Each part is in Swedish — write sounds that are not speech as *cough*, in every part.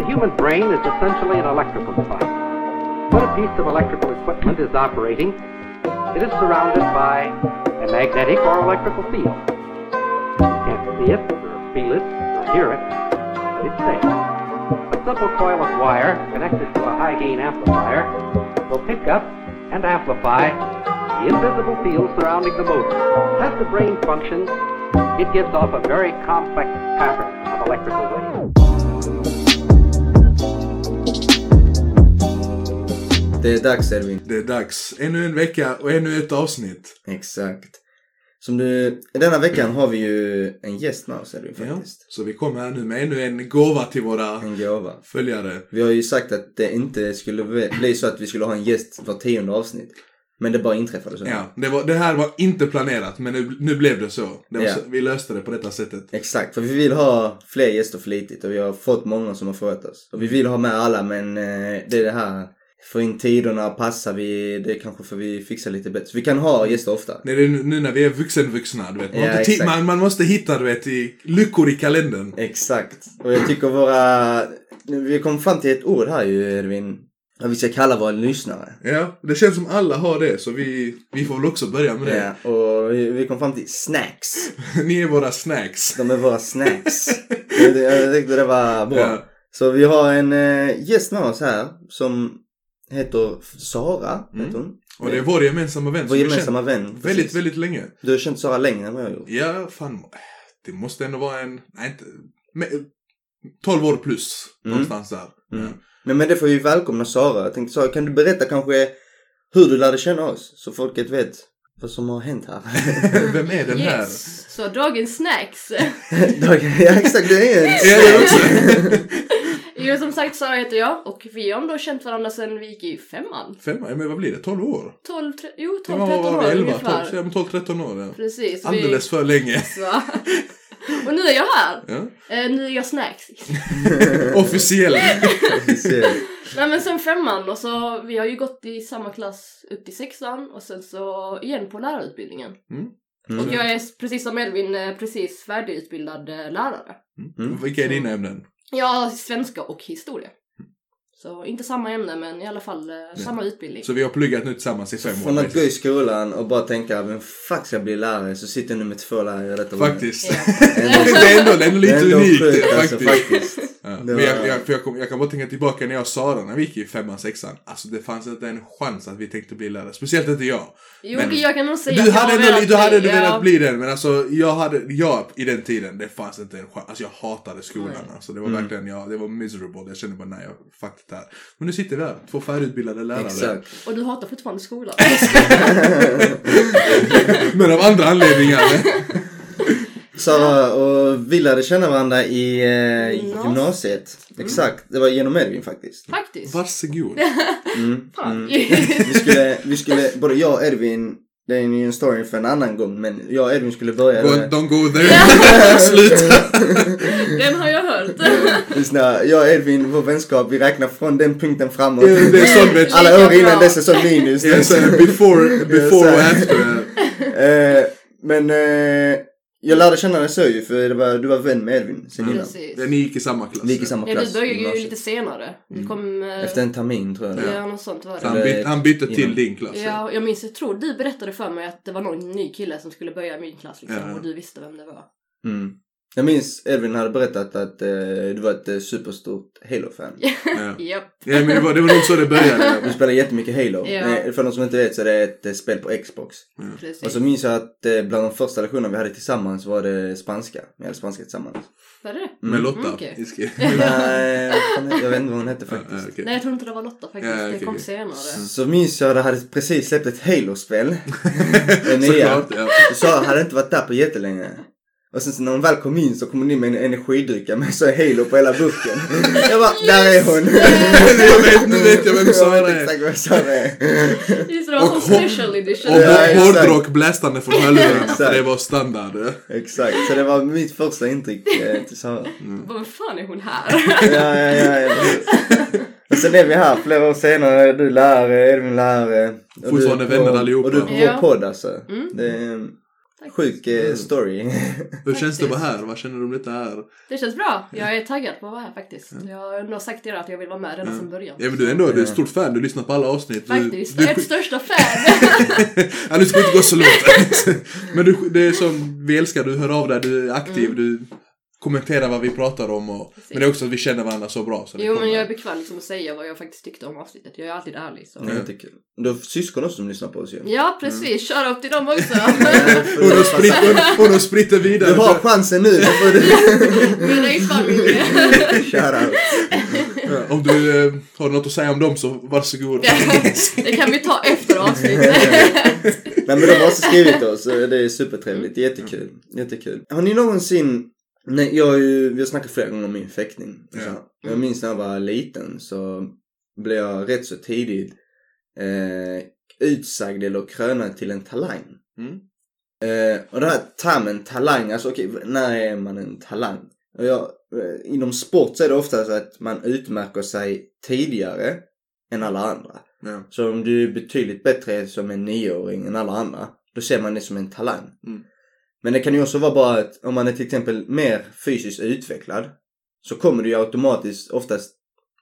The human brain is essentially an electrical device. When a piece of electrical equipment is operating, it is surrounded by a magnetic or electrical field. You can't see it, or feel it, or hear it, but it's there. A simple coil of wire connected to a high gain amplifier will pick up and amplify the invisible field surrounding the motor. As the brain functions, it gives off a very complex pattern of electrical waves. Det är dags Edvin. Det är dags. Ännu en vecka och ännu ett avsnitt. Exakt. Som du, denna veckan har vi ju en gäst med oss Edvin Ja. faktiskt. Så vi kommer här nu med ännu en gåva till våra En gåva. följare. Vi har ju sagt att det inte skulle bli så att vi skulle ha en gäst var tionde avsnitt. Men det bara inträffade så. Ja, det, var, det här var inte planerat men nu, nu blev det så. Det var Ja. så. Vi löste det på detta sättet. Exakt, för vi vill ha fler gäster flitigt och vi har fått många som har frågat oss. Och vi vill ha med alla men eh, det är det här, få in tiderna, passar vi, det kanske får vi fixa lite bättre. Så vi kan ha gäster ofta. Nej, det är nu, när vi är vuxenvuxna, du vet. Man, Ja, exakt. man, man måste hitta, du vet, i, luckor i kalendern. Exakt. Och jag tycker våra, vi kom fram till ett ord här ju Edvin. Vad vi ska kalla våra lyssnare. Ja, det känns som alla har det så vi, vi får väl också börja med det. Ja, och vi, vi kom fram till snacks. *laughs* Ni är våra snacks. De är våra snacks. jag, *laughs* jag tyckte det var bra. Ja. Så vi har en eh, gäst med oss här som heter Sara. Mm. Heter hon. Och det är vår gemensamma vän Vår gemensamma vän. väldigt, precis. väldigt länge. Du har känt Sara längre än vad jag har gjort. Ja, fan. Det måste ändå vara en, nej inte, men, 12 år plus. Mm. Någonstans där. Mm. Men med det får vi välkomna Sara. Jag tänkte Sara, kan du berätta kanske hur du lärde känna oss? Så folket vet vad som har hänt här. Ja. *laughs* Vem är den här? Yes, så dagens snacks. *laughs* ja exakt, du är en Ja, det. *laughs* jo som sagt Sara heter jag och vi har ändå känt varandra sedan vi gick i femman. Femma, ja, men vad blir det? 12 år? 12, tre- jo Ja, 12, vad 13 var vi? år 11, 12, ungefär. ja, men 12, 13 år. Ja. Precis. Alldeles för länge. Vi, *laughs* så. och nu är jag här. Ja. Eh, nu är jag snacks. *laughs* Officiellt. Nej men sen femman och så vi har ju gått i samma klass upp till sexan och sen så igen på lärarutbildningen. Mm. Och jag är precis som Elvin eh, precis färdigutbildad eh, lärare. Mm. Vilka är dina ämnen? Jag har svenska och historia. Så inte samma ämne men i alla fall eh, samma utbildning. Så vi har pluggat nu tillsammans i fem Från år. att gå i skolan och bara tänka vem fuck ska bli lärare så sitter nummer två lärare detta. Faktiskt. Ja. *laughs* det är ändå, det är ändå lite unikt sjukt, alltså, faktiskt. Ja. Men jag, jag, för jag, kom, jag kan bara tänka tillbaka när jag och Sara, när vi gick i femman, sexan. Alltså det fanns inte en chans att vi tänkte bli lärare. Speciellt inte jag. Jo, Men jag kan nog säga Du hade, velat du hade bli, ändå velat ja. bli den, men alltså jag hade, jag i den tiden, det fanns inte en chans. Alltså jag hatade skolan. Nej. Alltså det var Mm. verkligen, jag, det var miserable. Jag kände bara nej, jag fuck det här. Men nu sitter vi här, två färdigutbildade lärare. Exakt. Och du hatar fortfarande skolan. *laughs* *laughs* Men av andra anledningar. Sara och vi lärde känna varandra i eh, Gymnasiet. gymnasiet. Exakt, det var genom Edvin faktiskt. Faktiskt. Varsågod. *laughs* Mm. Fan. Mm. Vi skulle, vi skulle, både jag och Edvin, det är ju en story för en annan gång, men jag och Edvin skulle börja Go, don't go there. *laughs* Sluta. *laughs* Den har jag hört. Lyssna, jag och Edvin, vår vänskap, vi räknar från den punkten framåt. Det är du. Alla år innan dess är så minus. Så här, before, before och after. Eh, men eh, jag lärde känna dig så ju, för det var, du var vän med Edvin sen innan. Precis. Ja, Ni gick i samma klass. Vi gick i samma Ja, klass. du började ju gymnasiet. lite senare. Du kom... eh, Efter en termin tror jag. Ja, något sånt var Så han, det. byt, han bytte till Innan. din klass. Ja, jag minns, jag tror du berättade för mig att det var någon ny kille som skulle börja i min klass liksom, Ja. och du visste vem det var. Mm. Jag minns Edvin hade berättat att eh, du var ett eh, superstort Halo-fan. Ja. *laughs* Japp. Ja, men det var, det var nog så det började. *laughs* Du spelar jättemycket Halo. Ja. Nej, för de som inte vet så är det ett eh, spel på Xbox. Precis. Och så minns jag att eh, bland de första lektionerna vi hade tillsammans var det spanska. Vi hade spanska tillsammans. Var det det? Med Lotta. Mm, okej. Vi ska- *laughs* Nej, fan- jag vet inte vad hon hette Ja, faktiskt. okej. Nej, jag tror inte det var Lotta faktiskt. Ja, det okej, kom okej. senare. Så minns jag att det hade precis släppt ett Halo-spel. det nya. Såklart, ja. Så Sara hade inte varit där på jättelänge. Och sen så när hon väl kom in så kom hon in med en energidrycka med så Halo på hela burken. Jag bara, där är hon! *laughs* Jag vet, nu vet jag vem Sara vet är. exakt vem Sara är. Just det, det var Och hon- special edition. Och Ja, hårdrock blästande från hörlurarna. För det var standard. Exakt, så det var mitt första intryck eh, till Sara. Vad fan är hon här? Ja, ja, ja. ja. Och sen är vi här flera år senare, du lärare, Edvin lärare. Fortfarande vänner allihopa. Och du på Ja. vår podd alltså. Mm. Det, Tack. Sjuk eh, story. Hur *laughs* känns det att vara här? Vad känner du om detta här? Det känns bra. Jag är taggad på att vara här faktiskt. Jag har nog sagt till er att jag vill vara med redan från början. Ja men du är ändå du är ett stort fan, du lyssnar på alla avsnitt. Du, Faktiskt. du, Ert största fan. *laughs* ja, nu ska vi inte gå så långt. *laughs* men du, det är som vi älskar, du hör av dig, du är aktiv, Mm. du kommenterar vad vi pratar om. Och, Precis. men det är också att vi känner varandra så bra. Så jo men jag är bekväm liksom att säga vad jag faktiskt tyckte om avsnittet. Jag är alltid ärlig så. Det är jättekul. Du har syskon också som lyssnar på oss ju. Ja precis, shoutout till dem också. Hon har spritt, hon, hon har spritt det vidare. Du har chansen nu. Min. Shoutout. Ja, om du eh, har något att säga om dem så varsågod. det kan vi ta efter avsnittet. Nej men de har också skrivit oss och det är supertrevligt. Jättekul. Jättekul. Har ni någonsin Nej, jag har ju, vi har snackat flera gånger om min fäktning. Ja. Så, jag minns när jag var liten så blev jag rätt så tidigt eh, utsagd eller krönad till en talang. Mm. Eh, och den här termen talang, alltså okej, när är man en talang? Och jag, eh, inom sport så är det ofta så att man utmärker sig tidigare än alla andra. Ja. Så om du är betydligt bättre som en nioåring än alla andra, då ser man det som en talang. Mm. Men det kan ju också vara bara att om man är till exempel mer fysiskt utvecklad så kommer du ju automatiskt oftast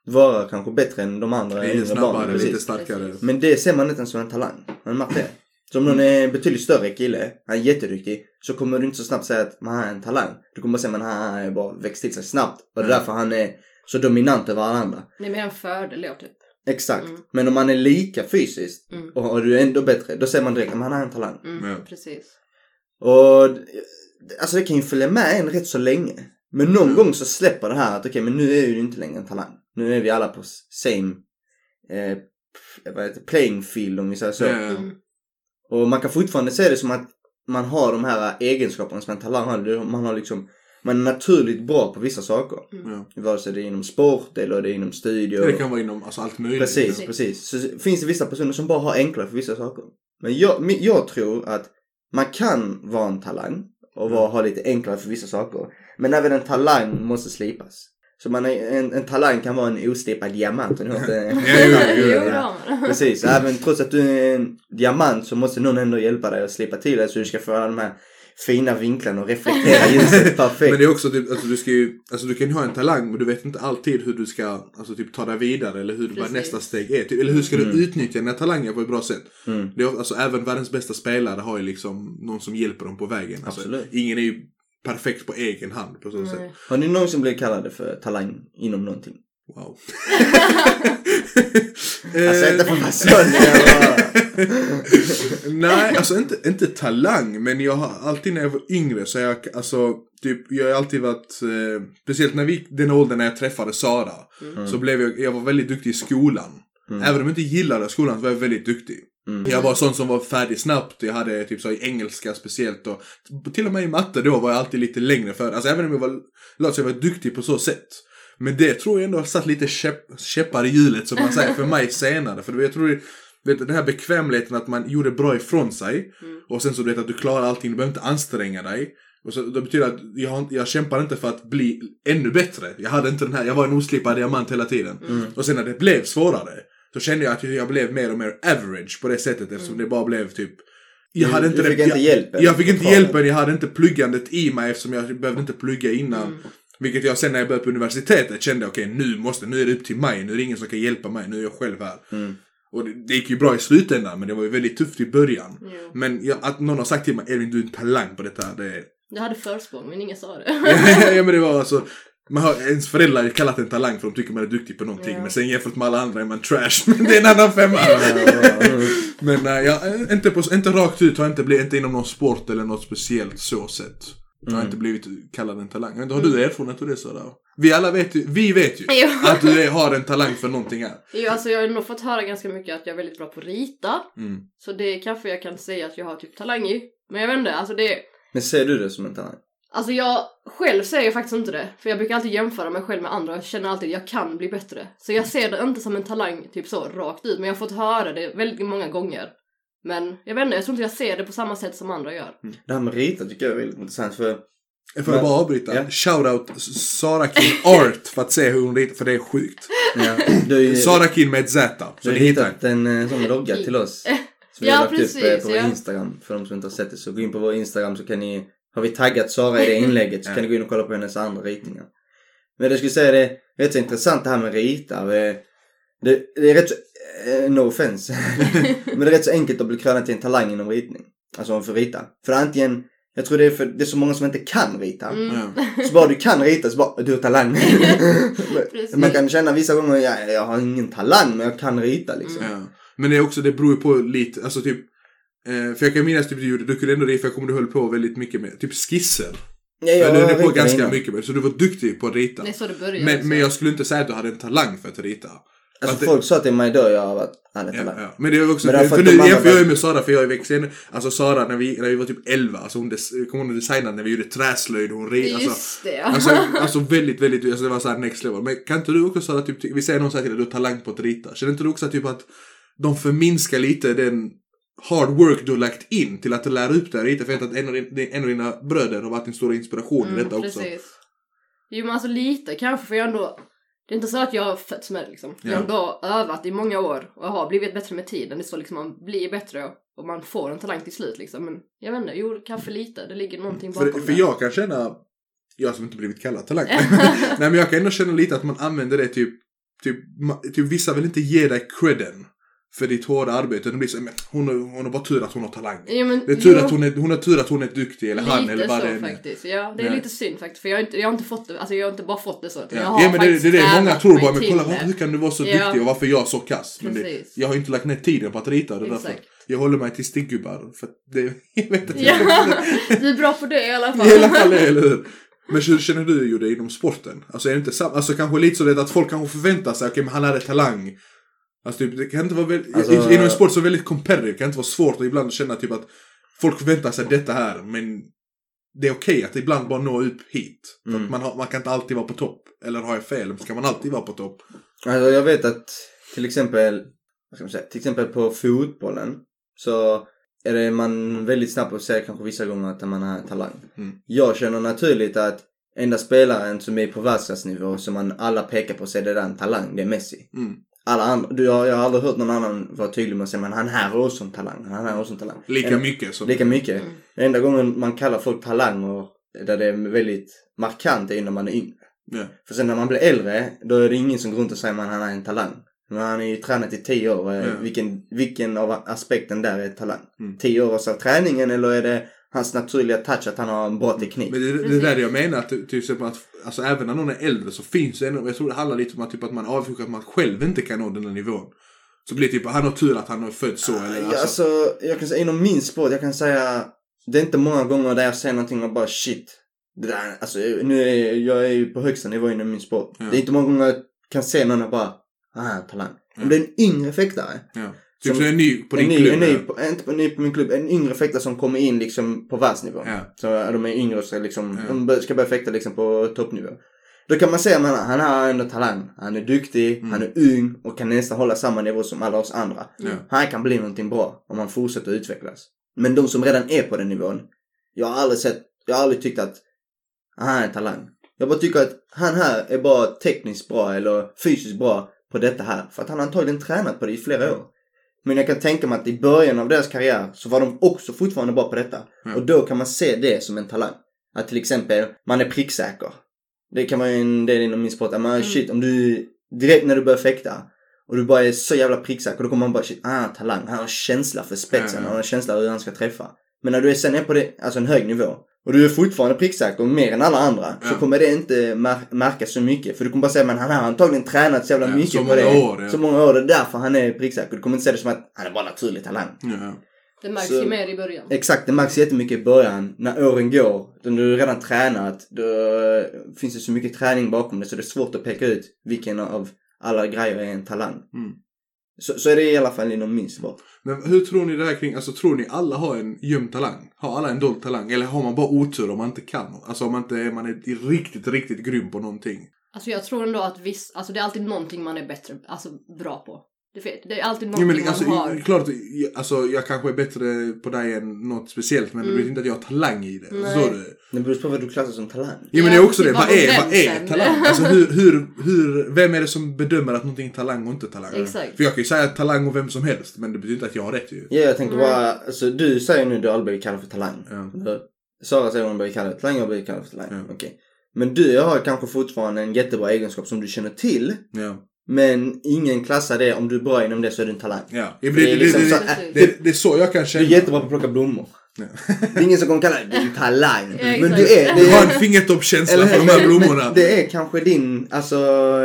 vara kanske bättre än de andra Lite yngre snabbare, barnen. lite starkare. Men det ser man inte ens som en talang. Har ni märkt det? Så om någon är en betydligt större kille, han är jätteduktig, så kommer du inte så snabbt säga att man är en talang. Du kommer bara säga att han är bara växt till sig snabbt. Och det är Mm. därför han är så dominant över alla andra. Det är mer en fördel då typ. Exakt. Mm. Men om man är lika fysiskt Mm. och, och du är ändå bättre, då säger man direkt att han är en talang. Mm, Ja. Precis. Och alltså det kan ju följa med en rätt så länge. Men någon Mm. gång så släpper det här att okej men nu är du inte längre en talang. Nu är vi alla på same eh, vad heter, playing field om vi säger så. Mm. Och man kan fortfarande se det som att man har de här egenskaperna som en talang har. Man har liksom man är naturligt bra på vissa saker. Ja. Vare sig det är inom sport eller det är inom studier. Det kan vara inom alltså, allt möjligt. Precis, precis. Så finns det vissa personer som bara har enklare för vissa saker. Men jag, jag tror att man kan vara en talang och vara, ha lite enklare för vissa saker. Men även en talang måste slipas. Så man är, en, en talang kan vara en oslipad diamant. ni har *laughs* inte- Ja, jo, jo, Jo, jo. det man. Precis, även trots att du är en diamant så måste någon ändå hjälpa dig att slipa till det så du ska få alla de här fina vinklarna och reflektera ljuset *laughs* perfekt. Men det är också typ, alltså du ska ju, alltså du kan ju ha en talang men du vet inte alltid hur du ska, alltså typ ta dig vidare eller hur Precis. nästa steg är. Typ, eller hur ska du utnyttja den här talangen på ett bra sätt. Mm. Det är, alltså även världens bästa spelare har ju liksom någon som hjälper dem på vägen. Alltså, Absolut. ingen är ju perfekt på egen hand på så sätt. Nej. Har ni någonsin blivit kallade för talang inom någonting? Wow. *laughs* *laughs* Alltså Eh, inte för att *laughs* Nej, alltså inte, inte talang, men jag har alltid när jag var yngre så jag, alltså, typ, jag har alltid varit, eh, speciellt när vi, den åldern när jag träffade Sara, så blev jag, jag var väldigt duktig i skolan. Även om jag inte gillade skolan så var jag väldigt duktig. Jag var sån som var färdig snabbt, jag hade typ så i engelska speciellt och till och med i matte då var jag alltid lite längre för. Alltså även om jag var lat så jag var duktig på så sätt. Men det tror jag ändå har satt lite käpp, käppar i hjulet som man säger för mig senare. För jag tror vet, den här bekvämligheten att man gjorde bra ifrån sig. Och sen så du vet att du klarar allting, du behöver inte anstränga dig. Och så, det betyder att jag, jag kämpar inte för att bli ännu bättre. Jag hade inte den här, jag var en oslipad diamant hela tiden. Och sen när det blev svårare. Så kände jag att jag blev mer och mer average på det sättet eftersom det bara blev typ jag hade inte du fick det, inte jag, hjälpen Jag fick inte hjälpen, jag hade inte pluggandet i mig eftersom jag behövde inte plugga innan. Vilket jag sen när jag började på universitetet kände, okej nu måste, nu är det upp till mig, nu är det ingen som kan hjälpa mig, nu är jag själv här. Mm. Och det, det gick ju bra i slutändan, men det var ju väldigt tufft i början. Jo. Men jag, att någon har sagt till mig, Elvin du är en talang på detta, det är... Jag hade försprång men ingen sa det. *laughs* ja men det var alltså, man har, ens föräldrar har kallat en talang för de tycker man är duktig på någonting. Ja. Men sen jämfört med alla andra är man trash. *laughs* Men det är en annan femma. men äh, ja, inte, på, inte rakt ut, har inte blivit, inte inom någon sport eller något speciellt så sätt. Jag har inte blivit kallad en talang. Har du erfarenhet av det sådär? Vi alla vet ju, vi vet ju *laughs* att du är, har en talang för någonting här. Jo, alltså jag har nog fått höra ganska mycket att jag är väldigt bra på att rita. Mm. Så det kanske jag kan säga att jag har typ talang i. Men jag vet inte, alltså det... Men ser du det som en talang? Alltså jag själv ser jag faktiskt inte det. För jag brukar alltid jämföra mig själv med andra och känner alltid att jag kan bli bättre. Så jag ser det inte som en talang typ så rakt ut. Men jag har fått höra det väldigt många gånger. Men jag vet inte, jag tror inte jag ser det på samma sätt som andra gör. Det här med rita tycker jag är väldigt intressant för Får jag bara avbryta? Ja. Shoutout Sara King Art för att se hur hon ritar, för det är sjukt. ja, du har Sara King med ett Z. du Så har ni hittar hittat en eh, sån logga till oss. Så vi har lagt upp precis, eh, på vår ja. Instagram för de som inte har sett det. Så gå in på vår Instagram så kan ni, har vi taggat Sara i det inlägget så kan ni gå in och kolla på hennes andra ritningar. Men jag skulle säga det är rätt så intressant det här med rita. Det, det, är rätt så, eh, no offense. *laughs* Men det är rätt så enkelt att bli krönad till en talang inom ritning. Alltså för rita. För antingen, jag tror det är för det är så många som inte kan rita. Mm. *laughs* Så bara du kan rita så bara, du har talang. Man kan känna vissa gånger, ja, jag har ingen talang men jag kan rita liksom. Ja. Men det är också, det beror ju på lite, alltså typ eh, För jag kan minnas typ du gjorde, du kunde ändå rita, för jag kommer du höll på väldigt mycket med typ skisser. Ja, Ja, du höll på ganska innan. mycket med så du var duktig på att rita. Det är så det börjar. Men, men jag skulle inte säga att du hade en talang för att rita. Alltså Att det- folk sa till mig då jag var han är Ja, ja. Men det är också, Men för nu jämför jag ju med Sara för jag är växten. Alltså Sara när vi, när vi var typ 11, alltså hon, des, kommer hon designade när vi gjorde träslöjd, hon red, alltså, Just det. alltså, *laughs* alltså väldigt, väldigt, alltså det var såhär next level. Men kan inte du också Sara, typ, ty- vi säger någon säger till dig du har talang på att rita. Känner inte du också typ att de förminskar lite den hard work du har lagt in till att lära upp dig att rita? För jag vet att en av, din, en av dina bröder har varit din stora inspiration i detta också. Mm, Precis. Jo men alltså lite kanske för jag ändå det är inte så att jag har fötts med det liksom. Jag Ja. har ändå övat i många år och har blivit bättre med tiden. Det är så liksom man blir bättre och man får en talang till slut liksom. Men jag vet inte, jo kanske lite. Det ligger någonting bakom För, för det. jag kan känna, jag som inte blivit kallad talang. *laughs* Nej men jag kan ändå känna lite att man använder det typ, typ, typ vissa vill inte ge dig credden för ditt hårda arbete. Det blir så, men hon, har, hon har bara tur att hon har talang. Jo, men, Det är tur jo, att hon är, hon har tur att hon är duktig eller han lite eller vad så det är. faktiskt. Ja, det är Nej. lite synd faktiskt. För jag har inte, jag har inte fått det, alltså jag har inte bara fått det så. utan Jag Ja, har ja men det, det är det många tror bara, men kolla det. hur kan du vara så Ja. duktig och varför är jag så kass? Men det, jag har inte lagt ner tiden på att rita det är därför jag håller mig till stickgubbar. För det, *laughs* jag vet inte. Ja, du är bra på det i alla fall. *laughs* I alla fall, eller hur? Men hur känner du ju det inom sporten? Alltså är det inte samma, alltså kanske lite så det att folk kanske förväntar sig, okej men han hade talang. Alltså typ, det kan inte vara väldigt, Alltså- inom en sport så väldigt competitive, kan inte vara svårt att ibland känna typ att folk förväntar sig detta här, men det är okej att ibland bara nå upp hit. För Mm. man, har, man kan inte alltid vara på topp. Eller har jag fel? Ska man alltid vara på topp? Alltså jag vet att till exempel, vad ska man säga, till exempel på fotbollen så är det man väldigt snabb på att säga kanske vissa gånger att man har talang. Mm. Jag känner naturligt att enda spelaren som är på världsklassnivå som man alla pekar på säger det där är en talang, det är Messi. Mm. Alla andra, du, jag, jag har aldrig hört någon annan vara tydlig med att säga men han här är också en talang, han här är också en talang. Lika En- mycket som... Lika mycket. Mm. Enda gången man kallar folk talanger där det är väldigt markant är när man är yngre. Ja. För sen när man blir äldre, då är det ingen som går runt och säger att han är en talang. Men han är ju tränat i tio år. Ja. Vilken, vilken av aspekten där är talang? Mm. Tio år av träningen eller är det hans naturliga touch att han har en bra teknik? Men det, det är där jag menar att till exempel att alltså, även när någon är äldre så finns det ändå, jag tror det handlar lite om att, typ, att man avskyr att man själv inte kan nå den här nivån. Så blir det typ, han har tur att han har född så eller Ja, alltså. alltså, jag kan säga inom min sport, jag kan säga det är inte många gånger där jag säger någonting och bara shit. Det där, alltså nu är jag är ju på högsta nivå inom min sport. Ja. Det är inte många gånger jag kan se någon och bara, ah, talang. Om det är en yngre fäktare. Ja. Typ Som- är en ny på en din ny, klubb. en ny, på, inte på, ny på min klubb, en yngre fäktare som kommer in liksom på världsnivå. Ja. Så de är yngre och ska liksom, Ja. de ska börja fäkta liksom på toppnivå. Då kan man säga att han, han har ändå talang. Han är duktig, Mm. han är ung och kan nästan hålla samma nivå som alla oss andra. Ja. Han kan bli någonting bra om han fortsätter utvecklas. Men de som redan är på den nivån, jag har aldrig sett, jag har aldrig tyckt att han är en talang. Jag bara tycker att han här är bara tekniskt bra eller fysiskt bra på detta här. För att han har antagligen tränat på det i flera år. Men jag kan tänka mig att i början av deras karriär så var de också fortfarande bra på detta. Ja. Och då kan man se det som en talang. Att till exempel, man är pricksäker. Det kan vara en del inom min sport. Att man, Mm. shit, om du direkt när du börjar fäkta och du bara är så jävla pricksäker, då kommer man bara shit, ah, talang. Han har känsla för spetsen, ja. han har känsla hur han ska träffa. Men när du är sen är på det, alltså en hög nivå och du är fortfarande pricksäker mer än alla andra så Ja. kommer det inte mär- märkas så mycket. För du kommer bara säga men han har antagligen tränat så jävla Ja, mycket så på många det. år, ja. Så många år, det är därför han är pricksäker. Du kommer inte se det som att han är bara naturlig talang. Ja. Det märks Så- ju mer i början. Exakt, det märks jättemycket i början. När åren går, då du redan tränat, då finns det så mycket träning bakom det så det är svårt att peka ut vilken av alla grejer är en talang. Mm. Så, så är det i alla fall inom min sport. Men hur tror ni det här kring, alltså tror ni alla har en gömd talang? Har alla en dold talang? Eller har man bara otur om man inte kan? Alltså om man inte är, man är riktigt, riktigt grym på någonting. Alltså jag tror ändå att viss, alltså det är alltid någonting man är bättre, alltså bra på. Det, vet, det är alltid Jo, någonting men alltså, man har. klart, jag- alltså, jag kanske är bättre på dig än något speciellt men det betyder inte att jag har talang i det. Mm. Nej. Förstår du? Det beror på vad du klassar som talang. Jo men Ja, det är också det, typ, vad är, vad är talang? *laughs* Alltså hur, hur, hur, vem är det som bedömer att någonting är talang och inte talang? Exakt. För jag kan ju säga talang och vem som helst men det betyder inte att jag har rätt ju. Ja, jag tänker bara, alltså du säger nu att du aldrig kallad för talang. Ja. Eller, Sara säger hon blivit kallad för talang, jag blivit kallad för talang. Ja. Okej. Men du har kanske fortfarande en jättebra egenskap som du känner till. Ja. Men ingen klassar det, om du är bra inom det så är du en talang. Ja. Det, Det är liksom det, så- det, det, det är så jag kan Du känna. är jättebra på att plocka blommor. Ja. Det är ingen som kommer kalla dig du är en talang. Ja, Men du är, Du har en fingertoppskänsla för de här blommorna. Det är kanske din, alltså,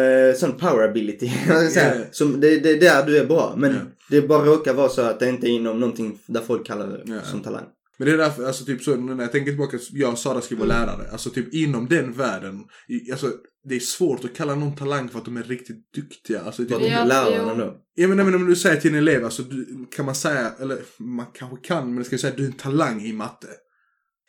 eh, sån power ability. *laughs* Ska säga. Ja. Som, det, det är där du är bra. Men Ja. det bara råkar vara så att det inte är inom någonting där folk kallar det Ja. som talang. Men det är därför, alltså typ så, när jag tänker tillbaka, jag och Sara ska vara Mm. lärare. Alltså typ inom den världen, alltså det är svårt att kalla någon talang för att de är riktigt duktiga. Alltså, typ, de är läraren jo. ändå. Ja men, men om du säger till en elev, alltså du, kan man säga, eller man kanske kan, men ska jag säga att du är en talang i matte.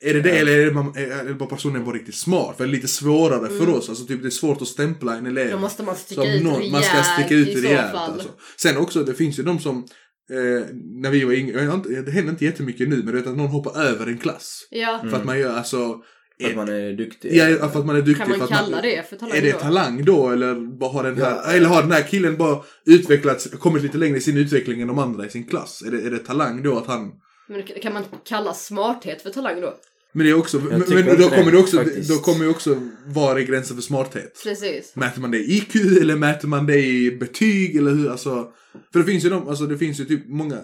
Är det det Ja. eller är det, man, är, det bara personen bara riktigt smart? För det är lite svårare för oss, alltså typ det är svårt att stämpla en elev. Då måste man sticka ut någon- rejält man ska sticka ut i rejält fall. alltså. Sen också, det finns ju de som, eh, när vi var yngre, det händer inte jättemycket nu, men du vet att någon hoppar över en klass. Ja, För att man gör alltså, För att man är duktig. ja, för att man är duktig. kan man för att kalla det för talang är det då? talang då eller bara har den här, Ja. eller har den här killen bara utvecklats, kommit lite längre i sin utveckling än de andra i sin klass? Är det, är det talang då att han Men kan man kalla smarthet för talang då? Men det är också, men, men då kommer det, det också, faktiskt. då kommer ju också, var är gränsen för smarthet? Precis. Mäter man det i IQ eller mäter man det i betyg eller hur, alltså? För det finns ju de, alltså det finns ju typ många,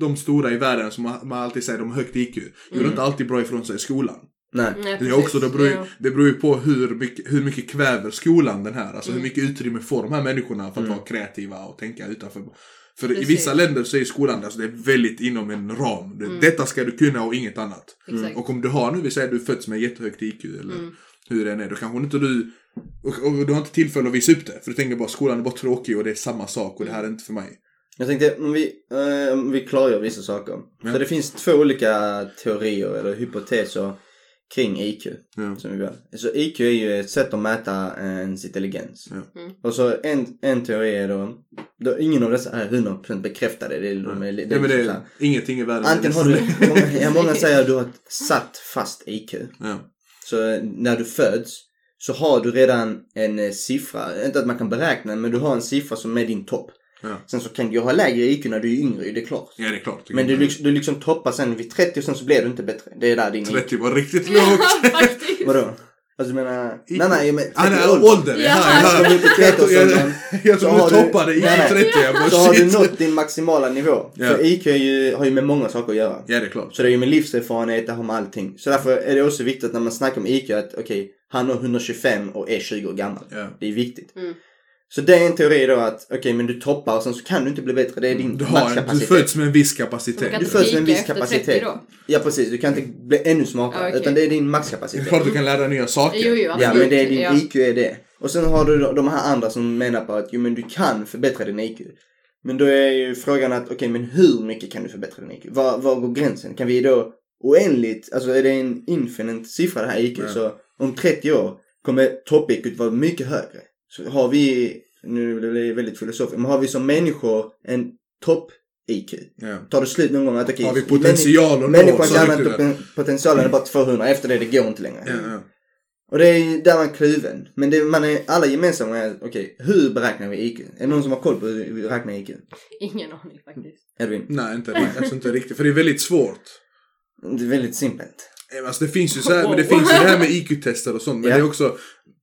de stora i världen som man man alltid säger de har högt IQ. Gjorde inte alltid bra ifrån sig i skolan. Nej. Nej, Det, är också, det, beror, ju- Ja. det beror ju på hur mycket, hur mycket kväver skolan den här. Alltså hur mycket utrymme får de här människorna för att vara kreativa och tänka utanför. För i Precis. vissa länder så är skolan alltså det är väldigt inom en ram. Det, Detta ska du kunna och inget annat. Exakt. Och om du har nu, vi säger du fötts med jättehögt IQ eller hur det än är, då kanske inte du och, och du har inte tillfälle att visa upp det. För du tänker bara skolan är bara tråkig och det är samma sak och det här är inte för mig. Jag tänkte om vi, eh, om vi klargör vissa saker. Ja. Så det finns två olika teorier eller hypoteser kring IQ. Ja. Som vi gör. Så IQ är ju ett sätt att mäta eh, ens intelligens. Ja. Mm. Och så en, en teori är då, då, ingen av dessa är 100% bekräftade. Det är, de är, det är Ja, men det liksom är här. ingenting i världen. Antingen har du, många, *laughs* ja, många säger att du har satt fast IQ. Ja. Så eh, när du föds så har du redan en eh, siffra, inte att man kan beräkna men du har en siffra som är din topp. Ja. Sen så kan du ju ha lägre IQ när du är yngre, det är klart. ja, det är klart. Men du, du liksom toppar sen vid 30 och sen så blir du inte bättre. Det är där din IQ. 30 var riktigt Ja, lågt. *laughs* faktiskt. Vadå? Alltså du menar... IQ. Nej nej men... Ah, nej, 30 ålder. Ja. Ja, ja. Jag, 30 jag, åldern, jag så tror har du toppade i nej. 30. Jag bara Så har du nått din maximala nivå. Ja. För IQ är ju, har ju med många saker att göra. Ja, det är klart. Så det är ju med livserfarenhet, det har med allting. Så därför är det också viktigt när man snackar om IQ att okej, han har 125 och är 20 år gammal. Ja. Det är viktigt. Mm. Så det är en teori då att okej men du toppar och sen så kan du inte bli bättre. Det är din Du, har, en- du maxkapacitet. föds med en viss kapacitet. Du föds med en viss kapacitet. 30 då. Ja precis, du kan inte bli ännu smartare. Ja, okej. Utan det är din Det är maxkapacitet. klart du kan lära dig nya saker. Jo, jo, Ja men det är din ja. IQ är det. Och sen har du de här andra som menar på att jo men du kan förbättra din IQ. Men då är ju frågan att okej men hur mycket kan du förbättra din IQ? Var, var går gränsen? Kan vi då oändligt, alltså är det en infinite siffra det här IQ Ja. så om 30 år kommer topp-IQ vara mycket högre. Så har vi, nu blir det väldigt filosofiskt, men har vi som människor en topp-IQ? Ja. Tar det slut någon gång att okej, Har vi potential att nå människan kan den. potentialen är bara 200, efter det det går inte längre. Ja, ja. Och det är ju där man är kluven. Men det, man är alla gemensamma är, okej, hur beräknar vi IQ? Är det någon som har koll på hur vi räknar IQ? Ingen aning faktiskt. Edvin? Nej, inte, alltså inte riktigt. För det är väldigt svårt. Det är väldigt simpelt. Alltså det finns ju så här, men det finns ju det här med IQ-tester och sånt. Men Ja. det är också,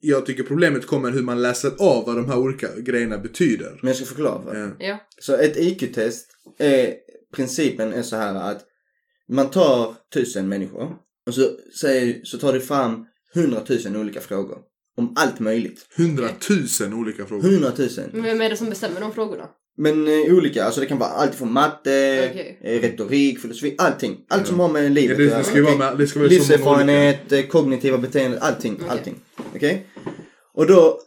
jag tycker problemet kommer hur man läser av vad de här olika grejerna betyder. Men jag ska förklara. För. Ja. Ja. Så ett IQ-test är, principen är så här att man tar tusen människor och så, säger, så tar du fram hundratusen olika frågor. Om allt möjligt. Hundratusen olika frågor. Hundratusen. Men vem är det som bestämmer de frågorna? Men eh, olika, alltså det kan vara allt från matte, Okej. eh, retorik, filosofi, allting. Allt som Ja. har med Ja, livet det, att det göra. ska ju vara med, det ska vara så många olika. Livserfarenhet, eh, kognitiva beteenden, allting. Okej. allting. Okej? Och då,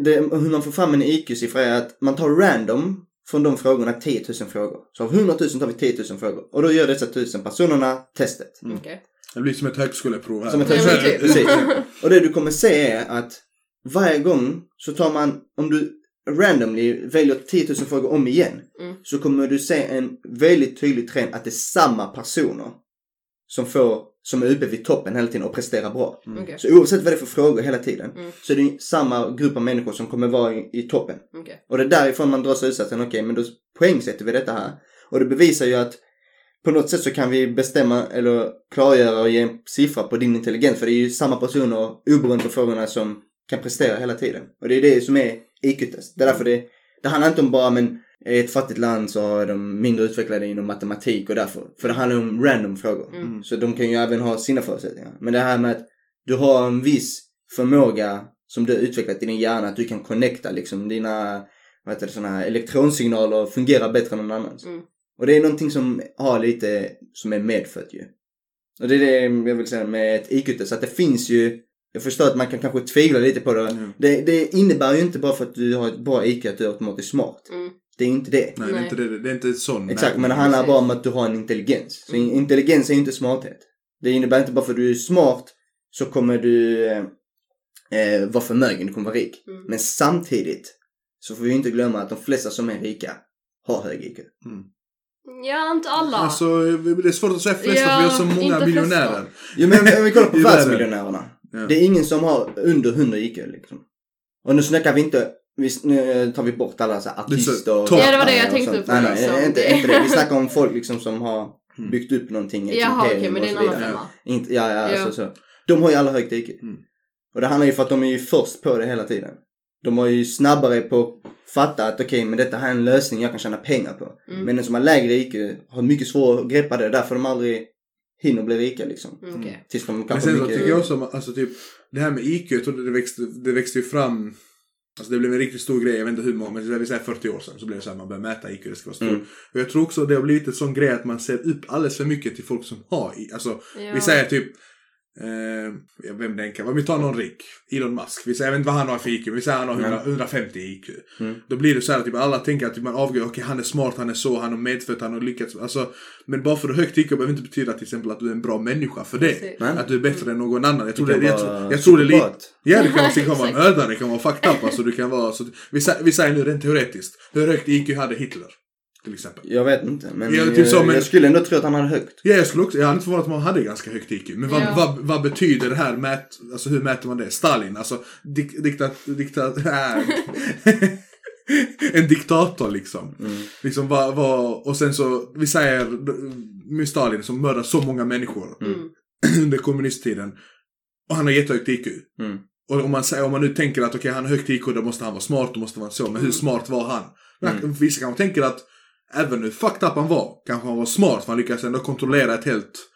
det, hur man får fram en IQ-siffra är att man tar random från de frågorna 10 000 frågor. Så av 100 000 tar vi 10 000 frågor. Och då gör dessa 1000 personerna testet. Okej. Det blir som ett högskoleprov här. Som ett högskoleprov, typ. precis. *laughs* Och det du kommer se är att varje gång så tar man, om du randomly väljer 10 000 frågor om igen Mm. så kommer du se en väldigt tydlig trend att det är samma personer som får, som är uppe vid toppen hela tiden och presterar bra. Okej. Så oavsett vad det är för frågor hela tiden Mm. så är det samma grupp av människor som kommer vara i, i toppen. Okej. Och det är därifrån man drar slutsatsen, okej men då poängsätter vi detta här. Och det bevisar ju att på något sätt så kan vi bestämma eller klargöra och ge en siffra på din intelligens. För det är ju samma personer oberoende på frågorna som kan prestera hela tiden. Och det är det som är IQ-test. Det är därför det, det handlar inte om bara men i ett fattigt land så är de mindre utvecklade inom matematik och därför. För det handlar om random frågor. Mm. Så de kan ju även ha sina förutsättningar. Men det här med att du har en viss förmåga som du har utvecklat i din hjärna att du kan connecta liksom dina vad heter det, såna här elektronsignaler fungerar bättre än någon annans. Mm. Och det är någonting som har lite, som är medfött ju. Och det är det jag vill säga med ett IQ-test, att det finns ju, jag förstår att man kan kanske tvivla lite på det. Mm. det. Det innebär ju inte bara för att du har ett bra IQ att du är automatiskt smart. Mm. Det är inte det. Nej, det är inte det. Det är inte sån. Exakt, nej. men det handlar precis. bara om att du har en intelligens. Så Mm. intelligens är ju inte smarthet. Det innebär inte bara för att du är smart så kommer du eh, eh, vara förmögen, du kommer vara rik. Mm. Men samtidigt så får vi inte glömma att de flesta som är rika har hög IQ. Ja, inte alla. Alltså, det är svårt att säga flesta Ja, för vi har så många miljonärer. Jo men om vi kollar på *laughs* världsmiljonärerna. Ja. Det är ingen som har under 100 IQ liksom. Och nu snackar vi inte, vi, nu tar vi bort alla så här Det är så artister och. Ja, det var det jag tänkte på, Nej nej, liksom. inte, inte det. Vi snackar om folk liksom som har *laughs* Mm. byggt upp någonting. Jaha, okej, imperium men det är en annan femma. Inte, ja, ja, Ja. Alltså, så. De har ju alla högt IQ. Mm. Och det handlar ju för att de är ju först på det hela tiden. De var ju snabbare på att fatta att okej, men detta här är en lösning jag kan tjäna pengar på. Mm. Men den som har lägre IQ har mycket svårare att greppa det, därför de aldrig hinner bli rika liksom. Mm, Okej. Tills de Men kanske sen så mycket... tycker jag också, alltså typ, det här med IQ, jag trodde det växte, det växte ju fram Alltså det blev en riktigt stor grej, jag vet inte hur många, men vi säger 40 år sedan så blev det så här, man började mäta IQ, det ska vara stort. Mm. Och jag tror också det har blivit en sån grej att man ser upp alldeles för mycket till folk som har I- Alltså, Ja. vi säger typ, eh, vem den kan vara, vi tar någon rik, Elon Musk, vi säger, jag vet inte vad han har för IQ, vi säger han har 100, 150 IQ. Mm. Då blir det så här att typ, alla tänker att typ, man avgör, okej han är smart, han är så, han har medfött, han har lyckats. Alltså, men bara för att du har högt IQ behöver inte betyda till exempel att du är en bra människa för det. Precis. Nej. Att du är bättre än någon annan. Jag tror Du det, jag, tror- jag tror det är lite... Ja, du kan, du kan vara *laughs* Exakt. mördare, det kan vara fucked up. Alltså, du kan vara, så, vi, vi säger nu rent teoretiskt. Hur högt IQ hade Hitler? Till exempel. Jag vet inte, men, Ja, typ jag, så, men- jag skulle ändå tro att han hade högt. Ja, jag skulle också, jag hade inte förvånat om han hade ganska högt IQ. Men vad, Ja. vad, vad betyder det här? Mät, alltså hur mäter man det? Stalin, alltså dik, diktat, diktat, äh, *laughs* en diktator liksom. Liksom vad, vad, och sen så, vi säger med Stalin som mördar så många människor Mm. *clears throat* under kommunisttiden. Och han har jättehögt IQ. Mm. Och om man, säger, om man nu tänker att okej han har högt IQ, då måste han vara smart, då måste han vara så. Men hur Mm. smart var han? Mm. Vissa kanske tänker att även hur fucked up han var, kanske han var smart för han lyckades ändå kontrollera ett helt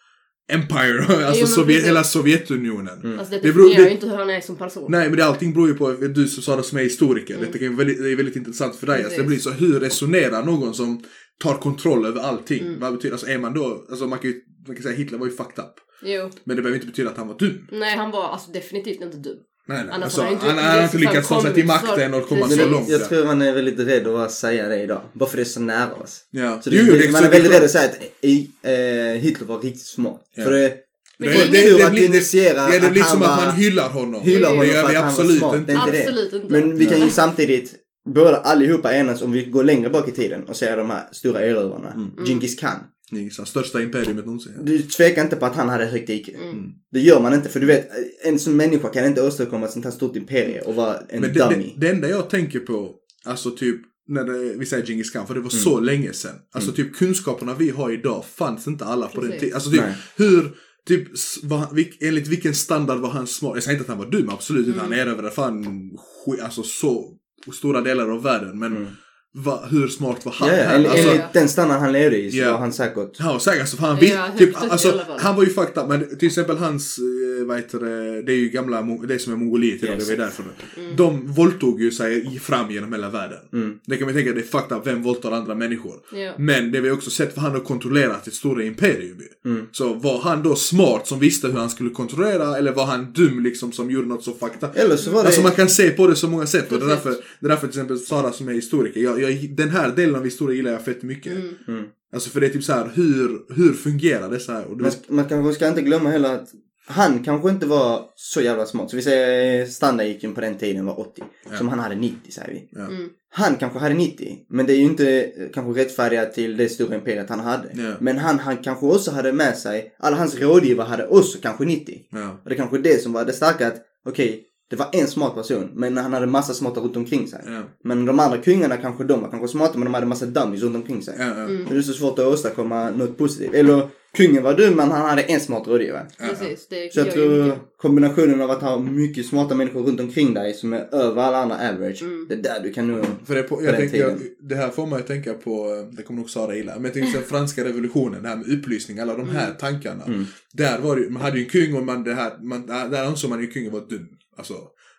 empire, *laughs* alltså men Sovjet, hela Sovjetunionen. Mm. Alltså det Det definierar det- ju inte hur han är som person. Nej men det, allting beror ju på, du som sa det som är historiker, Mm. kan ju väldigt, det är väldigt intressant för dig. Alltså, det blir så, hur resonerar någon som tar kontroll över allting? Mm. Vad betyder, alltså är man då, alltså man kan ju, man kan säga Hitler var ju fucked up. Jo. Men det behöver inte betyda att han var dum. Nej, han var alltså definitivt inte dum. Nej, nej. Annars Alltså, han, han inte- han, har inte lyckats ta sig till makten och komma så långt. jag ja. tror man är väldigt rädd att säga det idag. Bara för det är så nära oss. Ja. Så det, jo, det, man är väldigt det- rädd att säga att i, eh, Hitler var riktigt smart. Ja. För det, Det, det, det- det, det, att initiera ja, det att blir han som att man hyllar honom. hyllar det honom gör för vi han absolut inte. Det det. Absolut inte. Men vi kan ju samtidigt båda allihopa enas om vi går längre bak i tiden och ser de här stora erövrarna. Mm. Genghis khan. Det är så största imperiet någonsin. Du tvekar inte på att han hade högt IQ. Mm. Det gör man inte för du vet, en som människa kan inte åstadkomma ett sånt här stort imperie och vara en Men det, dummy. det, det enda jag tänker på, alltså typ, när det, vi säger Genghis khan, för det var så Mm. länge sedan. Alltså typ kunskaperna vi har idag fanns inte alla på den Precis. tiden. Alltså typ, Nej. hur, typ, vilk, enligt vilken standard var han smart? Jag säger inte att han var dum, absolut inte. Mm. Han erövrade fan, alltså så stora delar av världen. Men Mm. Va, hur smart var han? Ja, ja, enligt, alltså, enligt den standard han levde i så Ja. var han säkert... Ja, säkert. Alltså, för han, Ja, vis, högt typ, alltså, han var ju fucked up, men till exempel hans, eh, vad heter det, det är ju gamla, det som är Mongoliet idag, Yes. det var därför. Mm. De våldtog ju sig fram genom hela världen. Mm. Det kan man tänka, det är fucked up, vem våldtar andra människor? Ja. Men det vi också sett, för han har kontrollerat ett stora imperium. Mm. Så var han då smart som visste hur han skulle kontrollera, eller var han dum liksom som gjorde något så fucked up? Eller så var det... Alltså man kan se på det så många sätt och det är därför, det är därför till exempel Sara som är historiker, jag, jag, den här delen av historia gillar jag fett mycket. Mm. Mm. Alltså för det är typ så här, hur, hur fungerar det så här? Och du Man, vet, ska- man kanske ska inte glömma heller att han kanske inte var så jävla smart. Så vi säger standard på den tiden var 80. Ja. Som han hade 90 säger vi. Ja. Mm. Han kanske hade 90. Men det är ju inte eh, kanske rättfärdigat till det stora imperiet han hade. Ja. Men han, han kanske också hade med sig, alla hans rådgivare hade också kanske 90. Ja. Och det kanske är det som var det starka att, okej, det var en smart person, men han hade massa smarta runt omkring sig. Ja. Men de andra kungarna kanske, de var kanske smarta, men de hade massa dummies runt omkring sig. Ja. Ja. Mm. Det är så svårt att åstadkomma något positivt. Eller, kungen var dum, men han hade en smart rådgivare. Precis, det Så jag tror kombinationen av att ha mycket smarta människor runt omkring dig som är över alla andra average. Mm. Det är där du kan nå. För det, på, På jag tänker, jag, det här får man ju tänka på, det kommer nog Sara gilla, men jag tänker här, franska revolutionen, det här med upplysning, alla de här tankarna. Mm. Där var det, man hade ju en kung och man, det här, man, där där ansåg man ju kungen var dum. Alltså,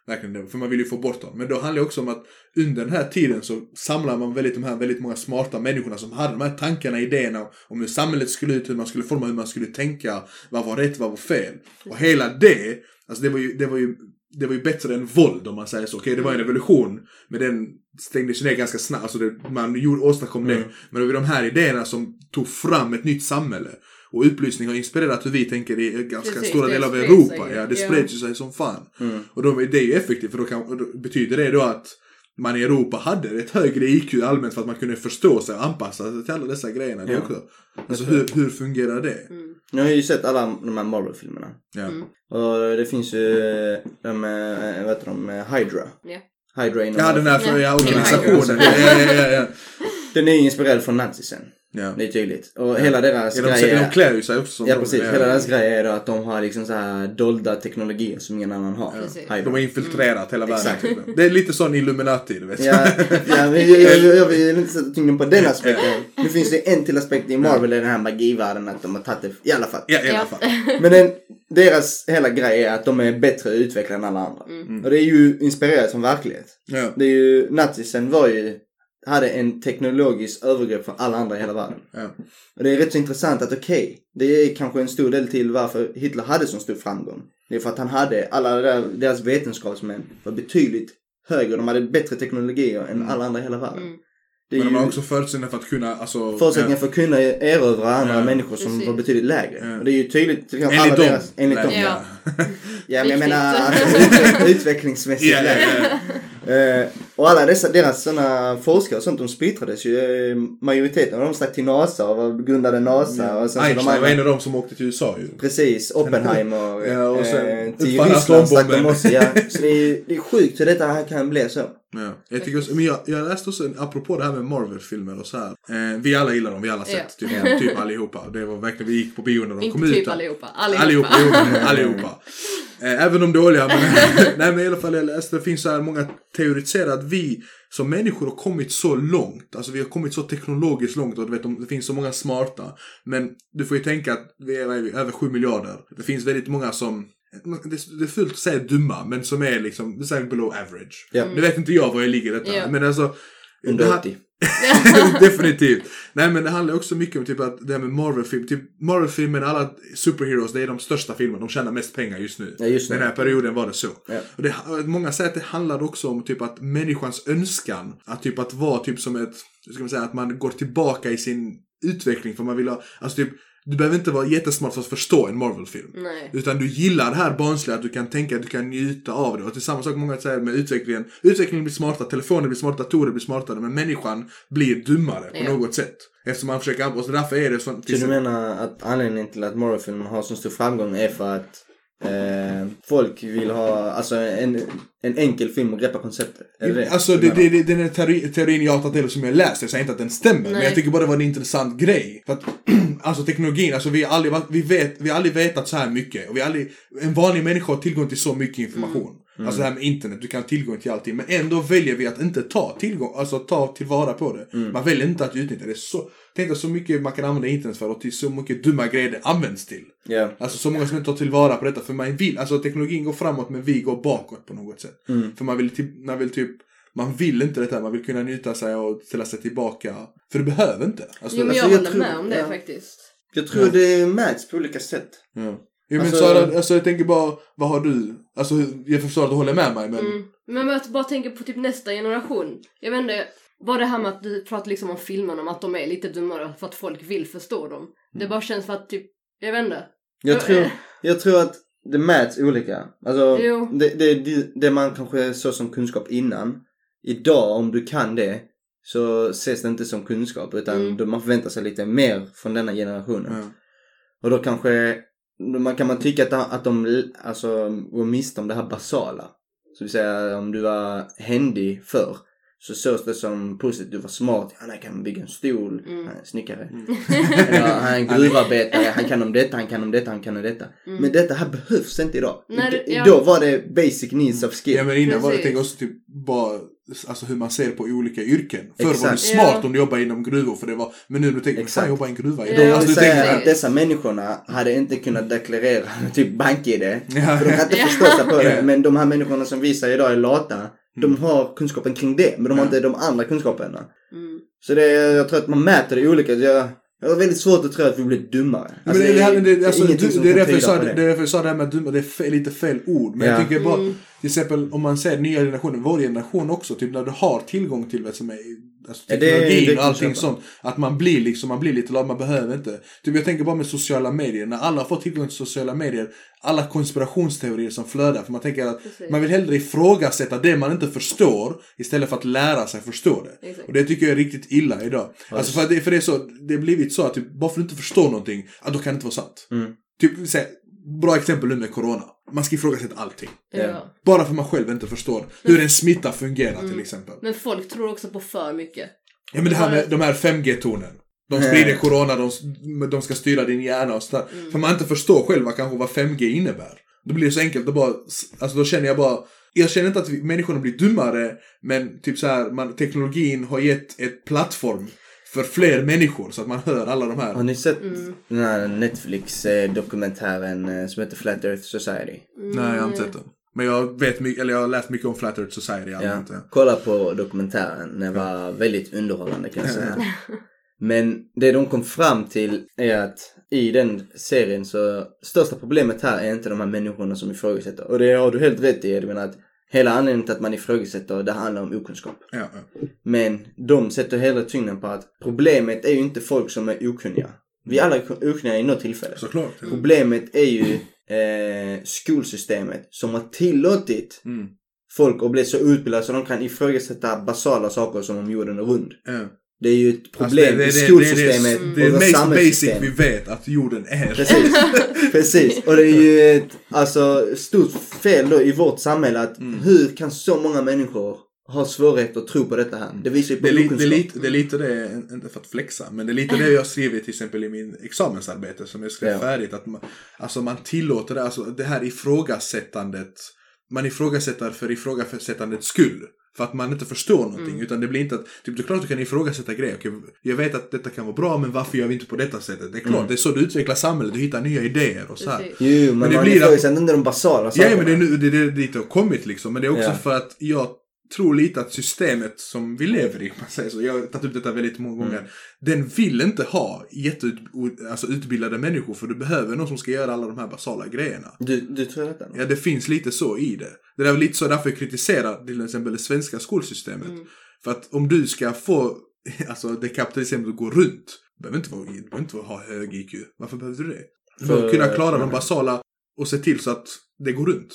verkligen för man ville ju få bort honom. Men då handlar det också om att under den här tiden så samlar man väldigt, de här väldigt många smarta människorna som hade de här tankarna, idéerna om hur samhället skulle ut, hur man skulle forma, hur man skulle tänka, vad var rätt, vad var fel. Och hela det, alltså det var ju, det var ju det var ju bättre än våld om man säger så. Okej, det var en revolution, men den stängdes ju ner ganska snabbt. Alltså det, man gjorde, åstadkom det. Men det var de här idéerna som tog fram ett nytt samhälle. Och upplysning har inspirerat hur vi tänker i ganska Precis, stora delar av Europa. sig. Ja, det Ja. spreds ju sig som fan. Mm. Och då, är det är ju effektivt, för då, kan, då betyder det då att man i Europa hade ett högre IQ allmänt för att man kunde förstå sig och anpassa sig till alla dessa grejerna. Ja. också. Alltså hur, hur fungerar det? Mm. Jag har ju sett alla de här Marvel-filmerna. Ja. Mm. Och det finns ju de, eh, vad heter de, eh, Hydra. Ja. Hydra inom Ja, den här för, ja, Ja. organisationen. Ja, ja, ja, ja, ja. Den är ju inspirerad från nazisen. Ja. Det är tydligt. Och hela deras Ja, de, grej de är... klär ju sig också som Ja de- precis, hela deras grej är då att de har liksom så här dolda teknologier som ingen annan har. Hydra. De har infiltrerat hela världen. Exakt. typ. Det är lite sån Illuminati, du vet. Ja, ja *laughs* men jag, jag, jag, jag vill inte sätta tyngden på den aspekten. Nu finns det en till aspekt i Marvel, är den här magivärlden att de har tagit det, i alla fall. Ja, i alla Ja. fall. *laughs* Men den, deras hela grej är att de är bättre utvecklade än alla andra. Och det är ju inspirerat från verklighet. Ja. Det är ju, nazisen var ju, hade en teknologisk övergrepp från alla andra i hela världen. Ja. Och det är rätt så intressant att okej, det är kanske en stor del till varför Hitler hade så stor framgång. Det är för att han hade, alla där, deras vetenskapsmän var betydligt högre, de hade bättre teknologier än alla andra i hela världen. Mm. Men de har också förutsättningar för att kunna, alltså... förutsättningar för att kunna erövra andra Ja. människor som Precis. var betydligt lägre. Ja. Och det är ju tydligt, till exempel Enligt alla dem. deras, enligt dem. Ja. Ja men jag menar alltså, utveck- *laughs* utvecklingsmässigt ja, lägre. Eh, och alla dessa, deras såna forskare och sånt, de splittrades ju. Eh, majoriteten av dem stack till NASA och grundade NASA. Och sen så de Einstein var en av dem som åkte till USA ju. Precis, Oppenheimer. Ja, och sen eh, till Ryssland stack de också. Ja. *laughs* Så det är, det är sjukt hur detta här kan bli så. Ja. Jag, tycker också, men jag, jag läste också, apropå det här med Marvel-filmer och så här. Eh, vi alla gillar dem, vi alla sett Ja. typ, typ *laughs* allihopa. Det var verkligen, vi gick på bio när de Inte kom ut. typ här. allihopa. Allihopa. Allihopa, allihopa. allihopa. *laughs* Eh, även de dåliga. Men, *laughs* nej men i alla fall jag läste, det finns så här många teoretiserar att vi som människor har kommit så långt. Alltså vi har kommit så teknologiskt långt och du vet, de- det finns så många smarta. Men du får ju tänka att vi är, är vi, över sju miljarder. Det finns väldigt många som det är fult att säga dumma, men som är liksom, det below average. Ja. Nu vet inte jag var jag ligger i detta, Ja. men alltså. Under det här- 80. *laughs* Definitivt. Nej men det handlar också mycket om typ att det här med Marvel-film. Typ Marvel-filmen, alla superheroes, det är de största filmerna. De tjänar mest pengar just nu. Ja, just nu. Den här perioden var det så. Ja. Och det, många säger att det handlar också om typ att människans önskan. Att typ att vara typ som ett, hur ska man säga, att man går tillbaka i sin utveckling. För man vill ha, alltså typ, du behöver inte vara jättesmart för att förstå en Marvel-film. Nej. Utan du gillar det här barnsliga, att du kan tänka, att du kan njuta av det. Och det är samma sak många säger med utvecklingen. Utvecklingen blir smartare, telefoner blir smartare, datorer blir smartare. Men människan blir dummare på Ja. något sätt. Eftersom man försöker anpassa, därför är det så. Så du menar att anledningen till att Marvel-filmen har så stor framgång är för att eh, folk vill ha alltså en, en enkel film och greppa konceptet? Är det Alltså det, det, det, den här teori, teorin jag har tagit del av som jag läst, jag säger inte att den stämmer, men Nej. jag tycker bara det var en intressant grej. För att, *clears throat* alltså teknologin, alltså vi har aldrig, vi vet, vi har aldrig vetat så här mycket. Och vi har aldrig, en vanlig människa har tillgång till så mycket information. Mm. Alltså det här med internet, du kan ha tillgång till allting. Men ändå väljer vi att inte ta tillgång, alltså ta tillvara på det. Mm. Man väljer inte att utnyttja det. Så, tänk dig så mycket man kan använda internet för och till så mycket dumma grejer det används till. Ja. Alltså så många som inte tar tillvara på detta. För man vill, alltså teknologin går framåt men vi går bakåt på något sätt. Mm. För man vill, typ, man vill typ, man vill inte detta. Man vill kunna njuta sig och ställa sig tillbaka. För du behöver inte. Alltså, Jo men jag alltså, jag håller med om det ja. faktiskt. Jag tror det mäts på olika sätt. ja. Ja, men Alltså- Sara, alltså jag tänker bara, vad har du? Alltså jag förstår att du håller med mig men. Mm. Men att bara tänka på typ nästa generation. Jag vet inte, bara det här med att du pratar liksom om filmerna, om att de är lite dummare för att folk vill förstå dem. Det bara känns för att typ, jag vet inte. Jag tror, jag tror att det mäts olika. Alltså, det, det, det, det man kanske såg som kunskap innan. Idag, om du kan det, så ses det inte som kunskap. Utan Mm. då man förväntar sig lite mer från denna generationen. Ja. Och då kanske, man kan man tycka att, de- att de alltså, går miste om det här basala. Så vill säga om du var händig förr så sågs det som positivt. Du var smart. Han kan bygga en stol. Mm. Han är snickare. *laughs* Eller, han är en *laughs* gruvarbetare. Han kan om detta, han kan om detta, han kan om detta. Men detta här behövs inte idag. I- ja. Idag var det basic needs of skill. Ja men innan var det, Precis. tänk också typ bara Alltså hur man ser på olika yrken. Förr var det smart Ja. om du jobbar inom gruvor för det var Men nu när du tänker, Exakt. fan jobba i en gruva idag. Jag Alltså, du säga tänker, att dessa människorna hade inte kunnat deklarera *laughs* typ bank-id. Ja. För de kan inte Ja. förstå sig på det. Men de här människorna som visar idag är lata. De har kunskapen kring det. Men de har inte de andra kunskaperna. Mm. Så det, jag tror att man mäter det olika. Jag, jag har väldigt svårt att tro att vi blir dummare. Men det, det, här- det, alltså, ingenting det, som det, är därför jag sa, det. det är jag sa det här med dumma, det är fe, lite fel ord. Men Ja. jag tycker bara, Mm. till exempel om man säger nya generationen, vår generation också, typ när du har tillgång till vad som är alltså, Ja, det- teknologin och allting sånt. Att man blir liksom, man blir lite lat, man behöver inte. Typ jag tänker bara med sociala medier, när alla får tillgång till sociala medier, alla konspirationsteorier som flödar. För man tänker att Precis. man vill hellre ifrågasätta det man inte förstår istället för att lära sig förstå det. Exakt. Och det tycker jag är riktigt illa idag. Alltså för, att det, för det är så, det har blivit så att typ, bara för att du inte förstår någonting, ja, då kan det inte vara sant. Mm. Typ, så här, bra exempel nu med corona. Man ska ifrågasätta allting. Ja. Bara för man själv inte förstår hur en smitta fungerar Mm. till exempel. Men folk tror också på för mycket. Ja men det här med de här 5G-tornen. De sprider corona, de, de ska styra din hjärna och sådär. Mm. För man inte förstår själva kanske vad 5G innebär. Då blir det så enkelt att bara, alltså då känner jag bara, jag känner inte att vi, människorna blir dummare, men typ så här, man, teknologin har gett ett plattform för fler människor så att man hör alla de här. Har ni sett Mm. den här Netflix-dokumentären eh, som heter Flat Earth Society? Nej, jag har inte sett den. Men jag vet mycket, eller jag har läst mycket om Flat Earth Society. Ja. Kolla på dokumentären. Den var väldigt underhållande kan jag säga. *laughs* Men det de kom fram till är att i den serien så största problemet här är inte de här människorna som ifrågasätter. Och det har du helt rätt i Edvin att hela anledningen till att man ifrågasätter det handlar om okunskap. Ja, ja. Men de sätter hela tyngden på att problemet är ju inte folk som är okunniga. Vi alla är okunniga i något tillfälle. Såklart. Problemet är ju eh, skolsystemet som har tillåtit Mm. folk att bli så utbildade så de kan ifrågasätta basala saker som om jorden är rund. Ja. Det är ju ett Alltså, problem i skolsystemet Det är det, och mest basic vi vet att jorden är. Precis, *laughs* precis. Och det är ju ett alltså, stort fel då i vårt samhälle att Mm. hur kan så många människor ha svårighet att tro på detta här? Det visar ju på Det är, li, det, är lite, det är lite det, inte för att flexa, men det är lite det jag skrivit till exempel i min examensarbete som jag skrev Ja. färdigt. Att man, alltså man tillåter det, alltså det här ifrågasättandet. Man ifrågasätter för ifrågasättandets skull. För att man inte förstår någonting. Mm. Utan det blir inte att, typ det är klart du kan ifrågasätta grejer. Okej, jag vet att detta kan vara bra, men varför gör vi inte på detta sättet? Det är klart, Mm. det är så du utvecklar samhället, du hittar nya idéer och så här. Jo, men, Men det man blir att- ifrågasätter de basala Ja, sakerna. men det är, nu, det är det dit det har kommit liksom. Men det är också Ja. för att jag tror lite att systemet som vi lever i, man säger så, jag har tagit upp detta väldigt många gånger, Mm. den vill inte ha jätteut, alltså utbildade människor för du behöver någon som ska göra alla de här basala grejerna. Du, du tror detta? Ja, det finns lite så i det. Det är väl lite så därför jag kritiserar till exempel det svenska skolsystemet. Mm. För att om du ska få, *laughs* alltså det kapitalisemet att gå runt, du behöver inte, vara, du behöver inte ha hög IQ. Varför behöver du det? För, För- att kunna klara de basala och se till så att det går runt.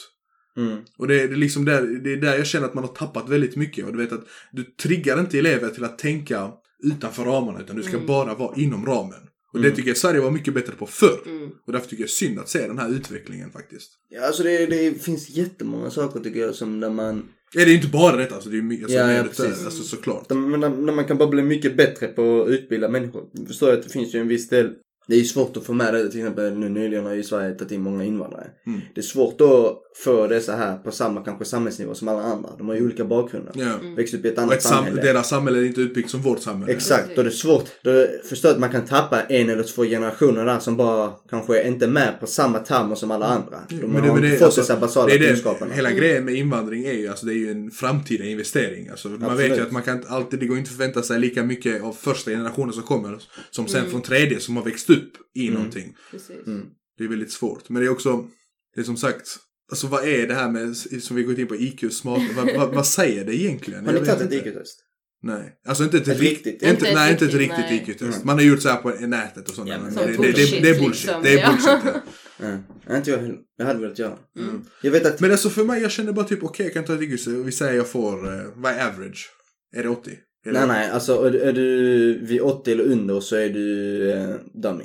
Mm. Och det är, det är liksom där, det är där jag känner att man har tappat väldigt mycket. Och du vet att du triggar inte elever till att tänka utanför ramarna utan du ska Mm. bara vara inom ramen. Och Mm. det tycker jag Sverige var mycket bättre på förr. Mm. Och därför tycker jag synd att se den här utvecklingen faktiskt. Ja, alltså det, det finns jättemånga saker tycker jag som där man Ja, det är inte bara detta, alltså, det är mycket, alltså, Ja, mer ja, precis. alltså såklart. Där, men där, där man kan bara bli mycket bättre på att utbilda människor. Jag förstår att det finns ju en viss del. Det är ju svårt att få med det. Till exempel nu nyligen har ju Sverige tagit in många invandrare. Mm. Det är svårt att få dessa här på samma kanske samhällsnivå som alla andra. De har ju olika bakgrunder. Ja. Växt upp i ett annat ett sam- samhälle. deras samhälle är inte utbyggt som vårt samhälle. Exakt, och det är svårt. Jag att man kan tappa en eller två generationer där som bara kanske inte är med på samma termer som alla andra. De Men har det- men inte det- fått alltså, dessa basala det är det, kunskaperna. Hela grejen med invandring är ju, alltså det är ju en framtida investering. Alltså, man Absolut. vet ju att man kan inte alltid, det går inte att förvänta sig lika mycket av första generationen som kommer som sen Mm. från tredje som har växt upp i Mm. någonting. Precis. Mm. Det är väldigt svårt. Men det är också, det är som sagt, alltså vad är det här med, som vi gått in på IQ, smart, vad, vad, vad säger det egentligen? Har ni tagit ett. IQ-test? Nej. Alltså inte ett, Ett riktigt, inte, Inte ett nej inte ett riktigt. IQ-test. Mm. Man har gjort så här på nätet och sånt. Ja, men men det, som det, det, bullshit, det, är bullshit. liksom, Det är bullshit. Ja. Ja. Ja, inte jag heller. Jag hade velat göra. Mm. Jag vet att... Men alltså för mig, jag känner bara typ okej, jag kan ta ett IQ. så Vi säger jag får, eh, vad är average? Är det 80? Är Nej nej, alltså är, du- är du vid 80 eller under så är du eh, dummy.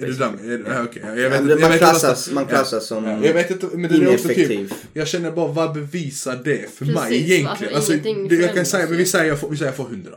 Är du dum? Är, ja, okej. Jag, Ja, vet, jag man vet klassas, man klassas som Ja, jag vet inte, men det är också typ, ineffektiv. jag känner bara vad bevisar det för mig Precis, egentligen? alltså, Alltså, ingenting det, jag kan säga, men vi säger jag får, vi säger jag får 100.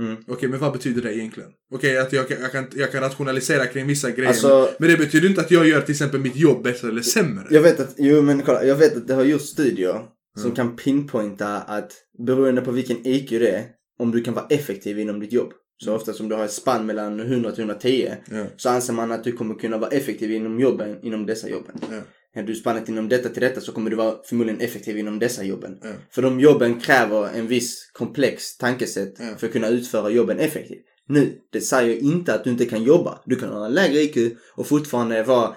Mm. Okej, men vad betyder det egentligen? Okej, att jag, kan- jag, kan, jag kan rationalisera kring vissa grejer. Alltså- men det betyder inte att jag gör till exempel mitt jobb bättre eller sämre. Jag vet att, jo men kolla, jag vet att det har gjorts studier som Mm. kan pinpointa att beroende på vilken IQ det är, om du kan vara effektiv inom ditt jobb. Så ofta som du har ett spann mellan 100 till 110 Ja. så anser man att du kommer kunna vara effektiv inom jobben, inom dessa jobben. Ja. Är du spannet inom detta till detta så kommer du vara förmodligen effektiv inom dessa jobben. Ja. För de jobben kräver en viss komplex tankesätt Ja. för att kunna utföra jobben effektivt. Nu, det säger inte att du inte kan jobba. Du kan ha en lägre IQ och fortfarande vara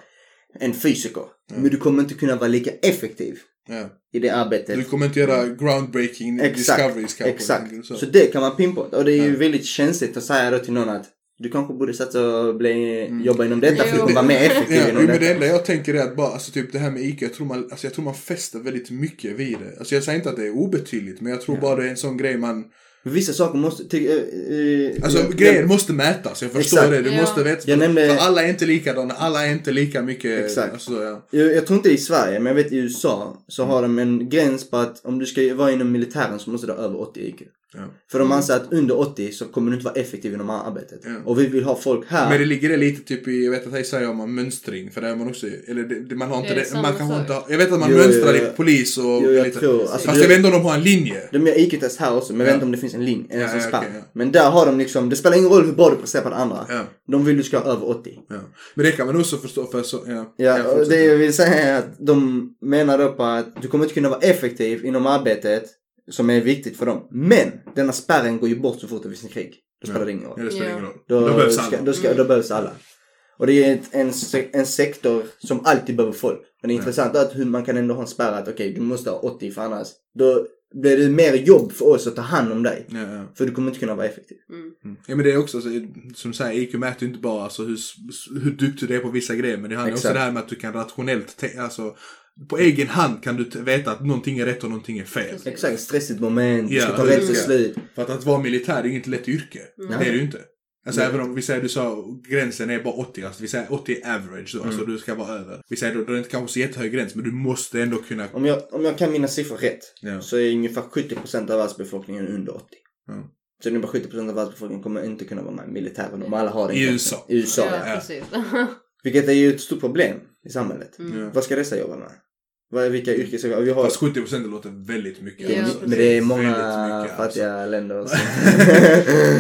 en fysiker. Men du kommer inte kunna vara lika effektiv Ja. i det arbetet. Du kommer inte göra groundbreaking Exakt, discoveries kanske. exakt. Så. Så det kan man pinpointa. Och det är ju Ja. väldigt känsligt att säga då till någon att du kanske borde satsa och bli, Mm. jobba inom detta för att vara mer effektiv Ja, inom men det enda jag tänker är att bara, alltså typ det här med IQ, jag tror man, alltså jag tror man fäster väldigt mycket vid det. Alltså jag säger inte att det är obetydligt, men jag tror bara det är en sån grej man, Vissa saker måste... Ty, äh, äh, alltså jag- grejer måste mätas, jag förstår Exakt. det, du Ja. måste veta. Jag nämnde- För alla är inte likadana, alla är inte lika mycket, Exakt. alltså ja. Jag, jag tror inte i Sverige, men jag vet i USA så har de en gräns på att om du ska vara inom militären så måste du ha över 80 IQ. Ja. För de anser att under 80 så kommer du inte vara effektiv inom arbetet. Ja. Och vi vill ha folk här. Men det ligger det lite typ i, jag vet att här i Sverige har man mönstring, för det är man också, eller det, det, man har inte det det, man kanske inte jag vet att man Jo, mönstrar jo, i polis och Jo, jag lite, tror... Alltså, fast du- jag vet inte om de har en linje. De gör IQ-test här också, men jag Ja. vet inte om det finns en linje, en Ja, ja, ja. Men där har de liksom, det spelar ingen roll hur bra du presterar på det andra. Ja. De vill du ska ha över 80. Ja. Men det kan man också förstå för så, ja. Ja, och det jag vill säga är att de menar då på att du kommer inte kunna vara effektiv inom arbetet som är viktigt för dem. Men denna spärren går ju bort så fort det finns en krig. Då spelar det ingen roll. Ja, det spelar Ja. ingen roll. Då, Då behövs ska, alla. då, ska, då behövs alla. Och det är ett, en, en sektor som alltid behöver folk. Men det är att hur man kan ändå ha en spärr att okej, du måste ha 80 för annars. Då blir det mer jobb för oss att ta hand om dig. Ja, ja. För du kommer inte kunna vara effektiv. Mm. Ja men det är också så, som du säger, IQ mäter ju inte bara alltså, hur, hur duktig du är på vissa grejer. Men det handlar också Exakt. det här med att du kan rationellt, alltså på egen hand kan du veta att någonting är rätt och någonting är fel. Exakt, ett stressigt moment, du Ja, ska ta rätt beslut. För att, att vara militär är inget lätt yrke. Det är det ju inte. Alltså Nej. även om vi säger du sa gränsen är bara 80, alltså vi säger 80 är average då, alltså du ska vara över. Vi säger då, då är det inte kanske så jättehög gräns men du måste ändå kunna... Om jag, om jag kan mina siffror rätt Ja. så är ungefär 70% av världsbefolkningen under 80. Ja. Så ungefär 70% av världsbefolkningen kommer inte kunna vara med i militären om alla har den I. USA. I USA, Ja, ja. precis. Vilket är ju ett stort problem i samhället. Mm. Vad ska dessa jobba med? Vad är, vilka ska vi ha? Vi har... Fast 70% låter väldigt mycket. Ja, alltså. men det är många mycket, alltså. fattiga länder. *laughs* som-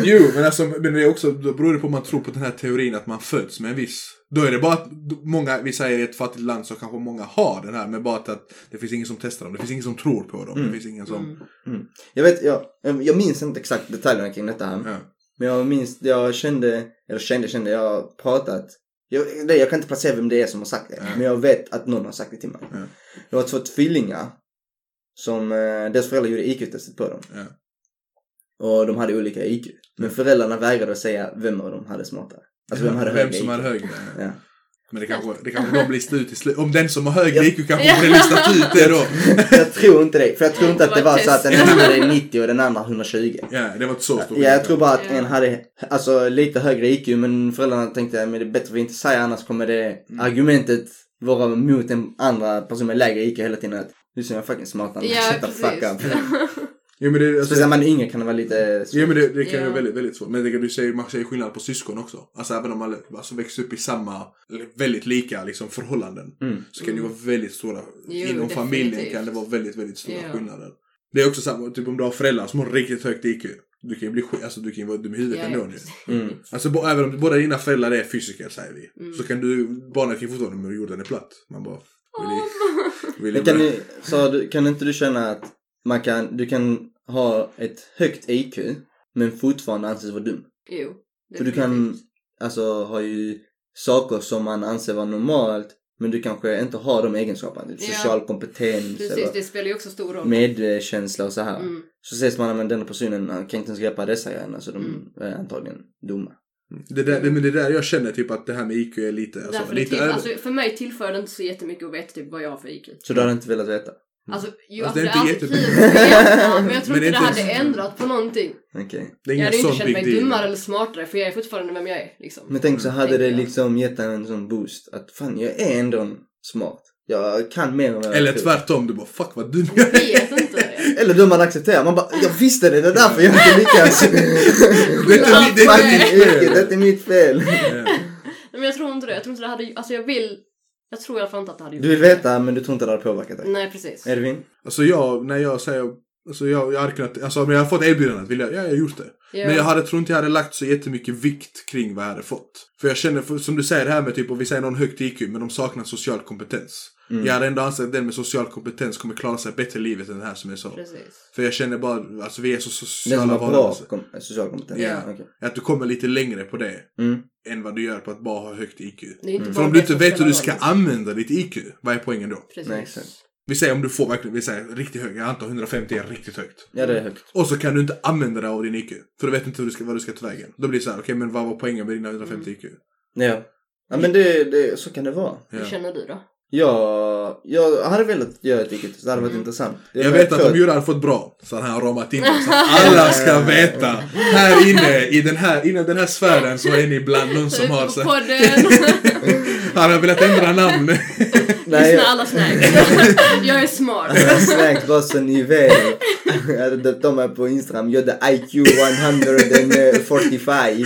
Jo, men alltså, men det är också, då beror det på om man tror på den här teorin att man föds med en viss. Då är det bara att många, vi säger i ett fattigt land så kanske många har den här, men bara att, det finns ingen som testar dem. Det finns ingen som tror på dem. Det finns ingen som... Mm. jag vet, jag, jag minns inte exakt detaljerna kring detta här. Ja. Men jag minns, jag kände, eller kände, kände, jag har pratat. Jag, det, jag kan inte placera vem det är som har sagt det. Men jag vet att någon har sagt det till mig. Det var två tvillingar. Som, eh, deras föräldrar gjorde IQ-testet på dem. Och de hade olika IQ. Men föräldrarna vägrade att säga vem av dem hade smartare. Alltså vem hade Vem högre som IQ. hade högre. Men det kanske, det kanske de listar ut i slut. Om den som har högre. IQ kanske blir listat ut det då. *laughs* jag tror inte det. För jag tror inte att det var så att den *laughs* ena hade 90 och den andra 120. Ja, det var inte så stort. Ja, jag tror bara att en hade alltså, lite högre IQ men föräldrarna tänkte att det är bättre att vi inte säger annars kommer det Mm. argumentet vara mot en andra person med lägre IQ hela tiden att du som är fucking smartare. Ja, Shut the fuck up. *laughs* Jo, men det, alltså, Speciellt när man är yngre kan det vara lite svårt. Ja men det, det kan ju Ja. vara väldigt, väldigt svårt. Men det, du säger, man säger skillnad på syskon också. Alltså även om man alltså, växer upp i samma, väldigt lika liksom, förhållanden. Mm. Så kan det vara väldigt stora, Jo, inom familjen kan det vara väldigt, väldigt stora Ja. skillnader. Det är också samma, typ om du har föräldrar som har riktigt högt IQ. Du kan ju bli alltså du kan ju vara dum i huvudet Ja, ändå nu. Mm. Alltså bo, även om båda dina föräldrar är fysiker säger vi. Mm. Så kan du, barnet kan ju fortfarande men jorden är platt. Man bara, vill vill Men kan, ni, så du, kan inte du känna att man kan, du kan ha ett högt IQ men fortfarande anses vara dum? Jo. För du kan alltså ha ju saker som man anser vara normalt Men du kanske inte har de egenskaperna. Typ Ja. social kompetens Precis, eller det spelar ju också stor roll. medkänsla och så här. Mm. Så ses man men den personen han kan inte ens greppa dessa grejerna så de Mm. är antagligen dumma. Det där, det, men det där jag känner typ att det här med IQ är lite, alltså, lite till, alltså, för mig tillför det inte så jättemycket att veta typ vad jag har för IQ. Så du hade inte velat veta? Alltså, jo, Alltså, alltså, det är inte att veta, *laughs* men jag tror Men det inte det hade ändrat på någonting. Okej. det är Jag hade ju inte känt mig deal. dummare eller smartare för jag är fortfarande vem jag är. Liksom. Men tänk så hade tänker det liksom gett en sån boost att fan jag är ändå smart. Jag kan mer än vad jag Eller tvärtom, du bara fuck vad dum jag är. *laughs* Eller då man accepterar. Man bara, jag visste det, det är därför jag inte lyckas. *laughs* Det är inte det är inte mitt fel. det är inte mitt fel. Men jag tror inte det. Jag tror inte det hade, alltså jag vill, jag tror i alla fall inte att det hade gjort Du vill det. veta men du tror inte det hade påverkat dig. Nej precis. Edvin? Alltså jag, när jag säger, alltså jag, jag hade kunnat, alltså om jag hade fått erbjudandet, vill jag, ja jag har gjort det. Ja. Men jag hade, tror inte jag hade lagt så jättemycket vikt kring vad jag hade fått. För jag känner, för, som du säger det här med typ, och vi säger någon högt IQ, men de saknar social kompetens. Mm. Jag hade ändå ansett att den med social kompetens kommer klara sig bättre i livet än den här som är så. Precis. För jag känner bara, alltså vi är så Den som sociala har bra varelser. kom- social kompetens? Ja. Okej. Att du kommer lite längre på det. Mm. Än vad du gör på att bara ha högt IQ. Inte För om du inte vet hur du ska roll. använda ditt IQ, vad är poängen då? Precis. Nej, exakt. Vi säger om du får verkligen, vi säger riktigt högt, jag antar 150 är riktigt högt. Ja det är högt. Och så kan du inte använda det av din IQ. För du vet inte hur du ska, vad du ska ta vägen. Då blir det så här, okej men vad var poängen med dina 150 IQ? Ja. Ja men det, det, så kan det vara. Hur Ja. känner du då? Jag, jag hade velat göra ett vilket, det hade varit intressant. Jag vet att om Jura hade fått bra så hade han ramat in så alla ska *laughs* veta. Här inne, i den här, inom den här sfären så är ni bland någon som har så, *laughs* Han har velat ändra namn. *laughs* *laughs* Nej, lyssna jag, alla snacks. *laughs* jag är smart. snacks var så ni vet. Jag hade döpt här på Instagram. Jag hade IQ 145.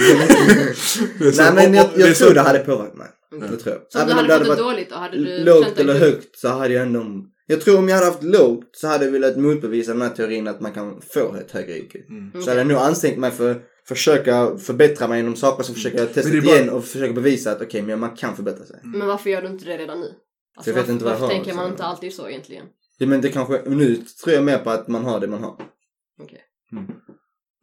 Nej men jag, det är jag så- tror det hade påverkat mig. Det tror jag. Så om du hade det fått det varit dåligt då? Hade du lågt eller högt så hade jag ändå... Jag tror om jag hade haft lågt så hade jag velat motbevisa den här teorin att man kan få ett högre IQ. Mm. Så hade jag nog ansträngt mig för försöka förbättra mig inom saker så försöker jag testa bara- igen och försöka bevisa att okej men man kan förbättra sig. Men varför gör du inte det redan nu? Alltså, Jag vet varför, inte vad jag varför har, tänker man inte alltid så egentligen? Ja men det kanske, nu tror jag mer på att man har det man har. Okej.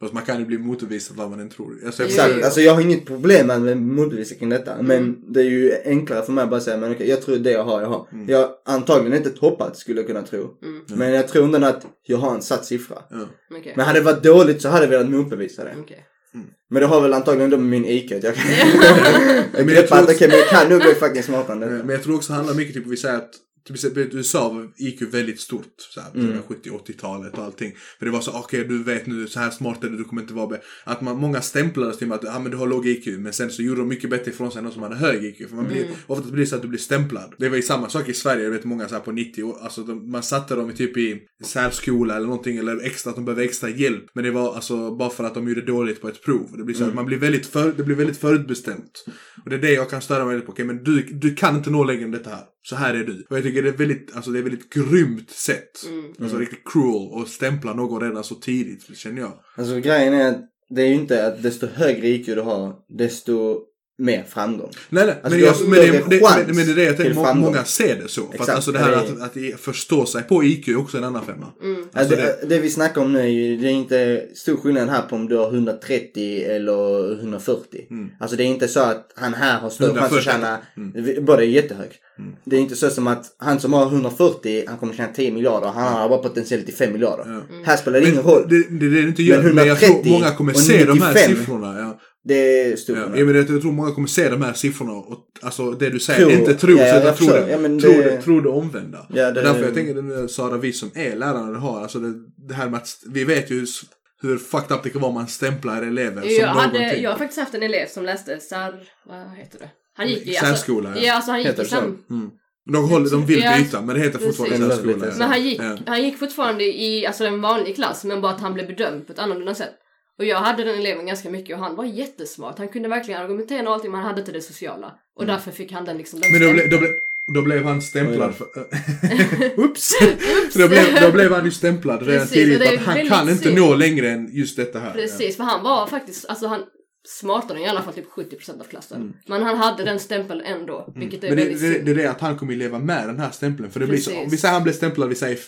Fast man kan ju bli motbevisad vad man än tror. Alltså, jag Exakt, alltså jag har inget problem med att motbevisa kring detta. Men det är ju enklare för mig att bara säga, men okej jag tror det jag har, jag har. Jag har antagligen inte toppat skulle jag kunna tro. Mm. Men jag tror ändå att jag har en satt siffra. Men hade det varit dåligt så hade jag velat motbevisa det. Okej. Men det har väl antagligen med min IQ att jag kan... *laughs* tror att okej men jag kan nog bli fucking smartare men jag tror också det handlar mycket typ, vi säger att till exempel USA var IQ väldigt stort. Så här, Mm. 70-80-talet och allting. För det var så, okej du vet nu, så här smart är du, du kommer inte vara be-" Att man, många stämplades till att ah, men du har låg IQ. Men sen så gjorde de mycket bättre ifrån sig än de som hade hög IQ. För man blir, ofta blir det så att du blir stämplad. Det var ju samma sak i Sverige, jag vet många så här på 90 år. Alltså de, man satte dem i typ i särskola eller någonting. Eller extra, att de behövde extra hjälp. Men det var alltså bara för att de gjorde dåligt på ett prov. Det blir så att man blir väldigt, för, det blir väldigt förutbestämt. Och det är det jag kan störa mig lite på. Okej, men du, du kan inte nå längre än detta här. Så här är du. Och jag tycker det är väldigt, alltså det är väldigt grymt sätt. Alltså riktigt cruel att stämpla någon redan så tidigt, känner jag. Alltså grejen är att det är ju inte att desto högre IQ du har, desto mer framgång. Nej, nej, Alltså, men, jag, men, det, det, men, men det är det jag tänker, till må, framgång. många ser det så. För att, Exakt, alltså det här att, att förstå sig på IQ är också en annan femma. Mm. Alltså, det- det, det vi snackar om nu är ju, det är inte stor skillnad här på om du har 130 eller 140. Mm. Alltså det är inte så att han här har större chans att 140. tjäna, Mm. båda är jättehög. Det är inte så som att han som har 140, han kommer tjäna 10 miljarder, han har bara potential till 5 miljarder. Ja. Här spelar det ingen roll. Det, det är det det inte gör. Men Men, jag tror 130 många kommer se de här 95. siffrorna. Ja. Det är stor Ja, jag, menar, jag tror många kommer se de här siffrorna och alltså det du säger, Tro. inte tro, Ja, ja, utan jag tro det, Ja, men tro, det- det, tro det omvända. Ja, det- Därför jag tänker, den där Sara, vi som är lärare har, alltså det, det här med att, vi vet ju hur, fucked up det kan vara om man stämplar elever som Jag, hade, någonting. jag har faktiskt haft en elev som läste sär... Vad heter det? Han gick i... Särskola, Alltså, ja. ja, alltså han gick Heter i det sam... De, håller, de vill Ja, byta, men det heter fortfarande precis. särskola. Men han gick, Ja. han gick fortfarande i alltså, en vanlig klass men bara att han blev bedömd på ett annorlunda sätt. Och jag hade den eleven ganska mycket och han var jättesmart. Han kunde verkligen argumentera och allting men han hade inte det sociala. Och därför fick han den liksom... Den Men då, ble, då, ble, då blev han stämplad för... *laughs* Oops! då, blev, då blev han ju stämplad redan Precis, tidigt. Att han kan inte synd. nå längre än just detta här. Precis, för han var faktiskt, alltså han smartare än i alla fall typ 70% av klassen. Men han hade den stämpeln ändå, vilket är Mm. Men det, väldigt det, det är det att han kommer ju leva med den här stämpeln. För det blir så, Precis. om vi säger han blir stämplad, vi säger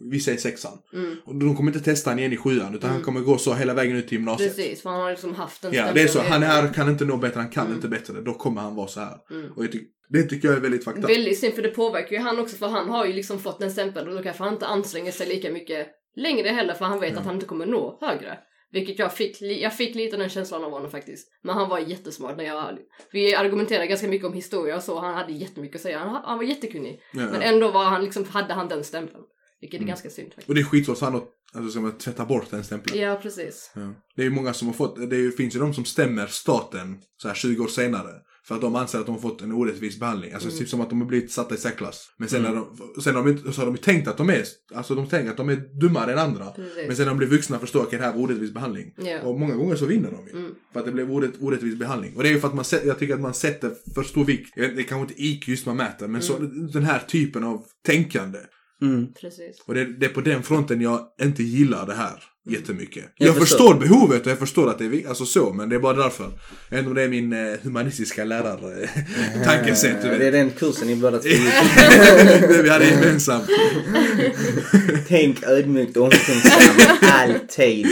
vi säger sexan. Mm. Och de kommer inte testa han igen i sjuan utan han kommer gå så hela vägen ut till gymnasiet. Precis, för han har liksom haft en Ja, stämpel det är så. Han här kan inte nå bättre, han kan inte bättre. Då kommer han vara så här. Mm. Och jag ty- det tycker jag är väldigt up. Väldigt synd för det påverkar ju han också för han har ju liksom fått den stämpeln och då kanske han inte anstränger sig lika mycket längre heller för han vet att han inte kommer nå högre. Vilket jag fick, jag fick lite den känslan av honom faktiskt. Men han var jättesmart när jag, vi argumenterade ganska mycket om historia och så, han hade jättemycket att säga. Han, han var jättekunnig. Ja, Men ja. ändå var han liksom, hade han den stämpeln. Vilket Mm. är ganska synd faktiskt. Och det är skitsvårt för han att alltså, ska man tvätta bort den stämpeln. Ja, precis. Ja. Det är ju många som har fått, det är finns ju de som stämmer staten så här 20 år senare. För att de anser att de har fått en orättvis behandling. Alltså Mm. typ som att de har blivit satta i särklass. Men sen, när de, sen har de, så har de tänkt att de är, alltså de tänker att de är dummare än andra. Precis. Men sen när de blir vuxna förstår att det här var orättvis behandling. Ja. Och många gånger så vinner de ju. Mm. För att det blev orätt, orättvis behandling. Och det är ju för att man, jag tycker att man sätter för stor vikt, det är kanske inte IQ just man mäter, men så, Mm. den här typen av tänkande. Mm. Precis. Och det, det är på den fronten jag inte gillar det här jättemycket. Jag Jag, förstår. förstår. behovet och jag förstår att det är alltså så, men det är bara därför. Jag vet inte om det är min eh, humanistiska lärare *laughs* tankesätt, du Eh, Det är vet. den kursen ni båda två *laughs* det vi hade gemensamt. *laughs* Tänk ödmjukt och omtänksam alltid.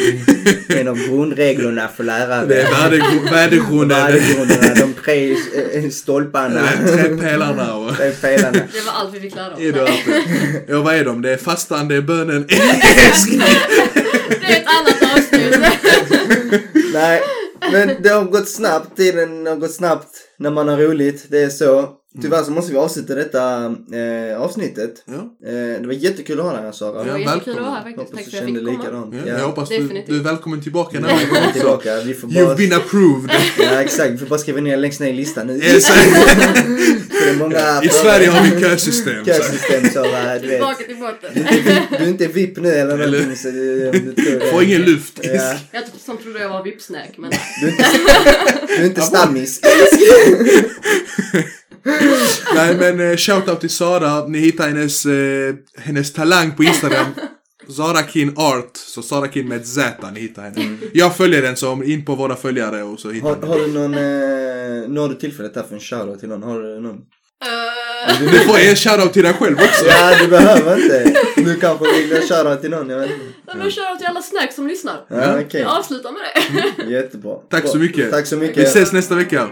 En av grundreglerna för lärare. Det är värdegrunden, värdegrunden, Värdegrunderna, de tre eh, stolparna. träpelarna och... Tre pelarna. Det var allt vi fick lära oss. allt? Ja, vad är de? Det är fastan, det är bönen. Det är ett annat avsnitt. Nej, men det har gått snabbt. Tiden har gått snabbt när man har roligt. Det är så. Tyvärr så måste vi avsluta detta eh, avsnittet. Ja, Eh, det var jättekul att ha dig här Sara. Det var Ja, jättekul att vara här välkommen. faktiskt. Hoppas Tack du för att jag kände fick komma. likadant. ja. Jag hoppas du, definitivt. du är välkommen tillbaka när Välkommen gång. tillbaka. Vi får You've bara... been approved. *laughs* Ja exakt, vi får bara skriva ner längst ner i listan nu. *laughs* Många I Sverige har vi kösystem. så- kösystem Sara, *laughs* du vet. Tillbaka till botten. Du är inte VIP nu eller någonting så du, du. Får ingen luft. Ja. Jag som trodde jag var vipsnack men Du är inte, du är inte stammis. *laughs* Nej men eh, shoutout till Sara. Ni hittar hennes, eh, hennes talang på Instagram. *laughs* Zarakin Art. Så Zarakin med Z, ni hittar henne. Jag följer den så in på våra följare och så hittar Har, ni har du någon, eh, nu har du tillfället här för en shoutout till någon. Har du någon? Uh, Du får en shoutout till dig själv också. Ja, du behöver inte. Du kanske vill shoutout till någon, jag vet inte. men kör till alla snacks som lyssnar. Ja, okej. Jag avslutar med det. Jättebra. Tack så mycket. Tack så mycket. Vi ses nästa vecka.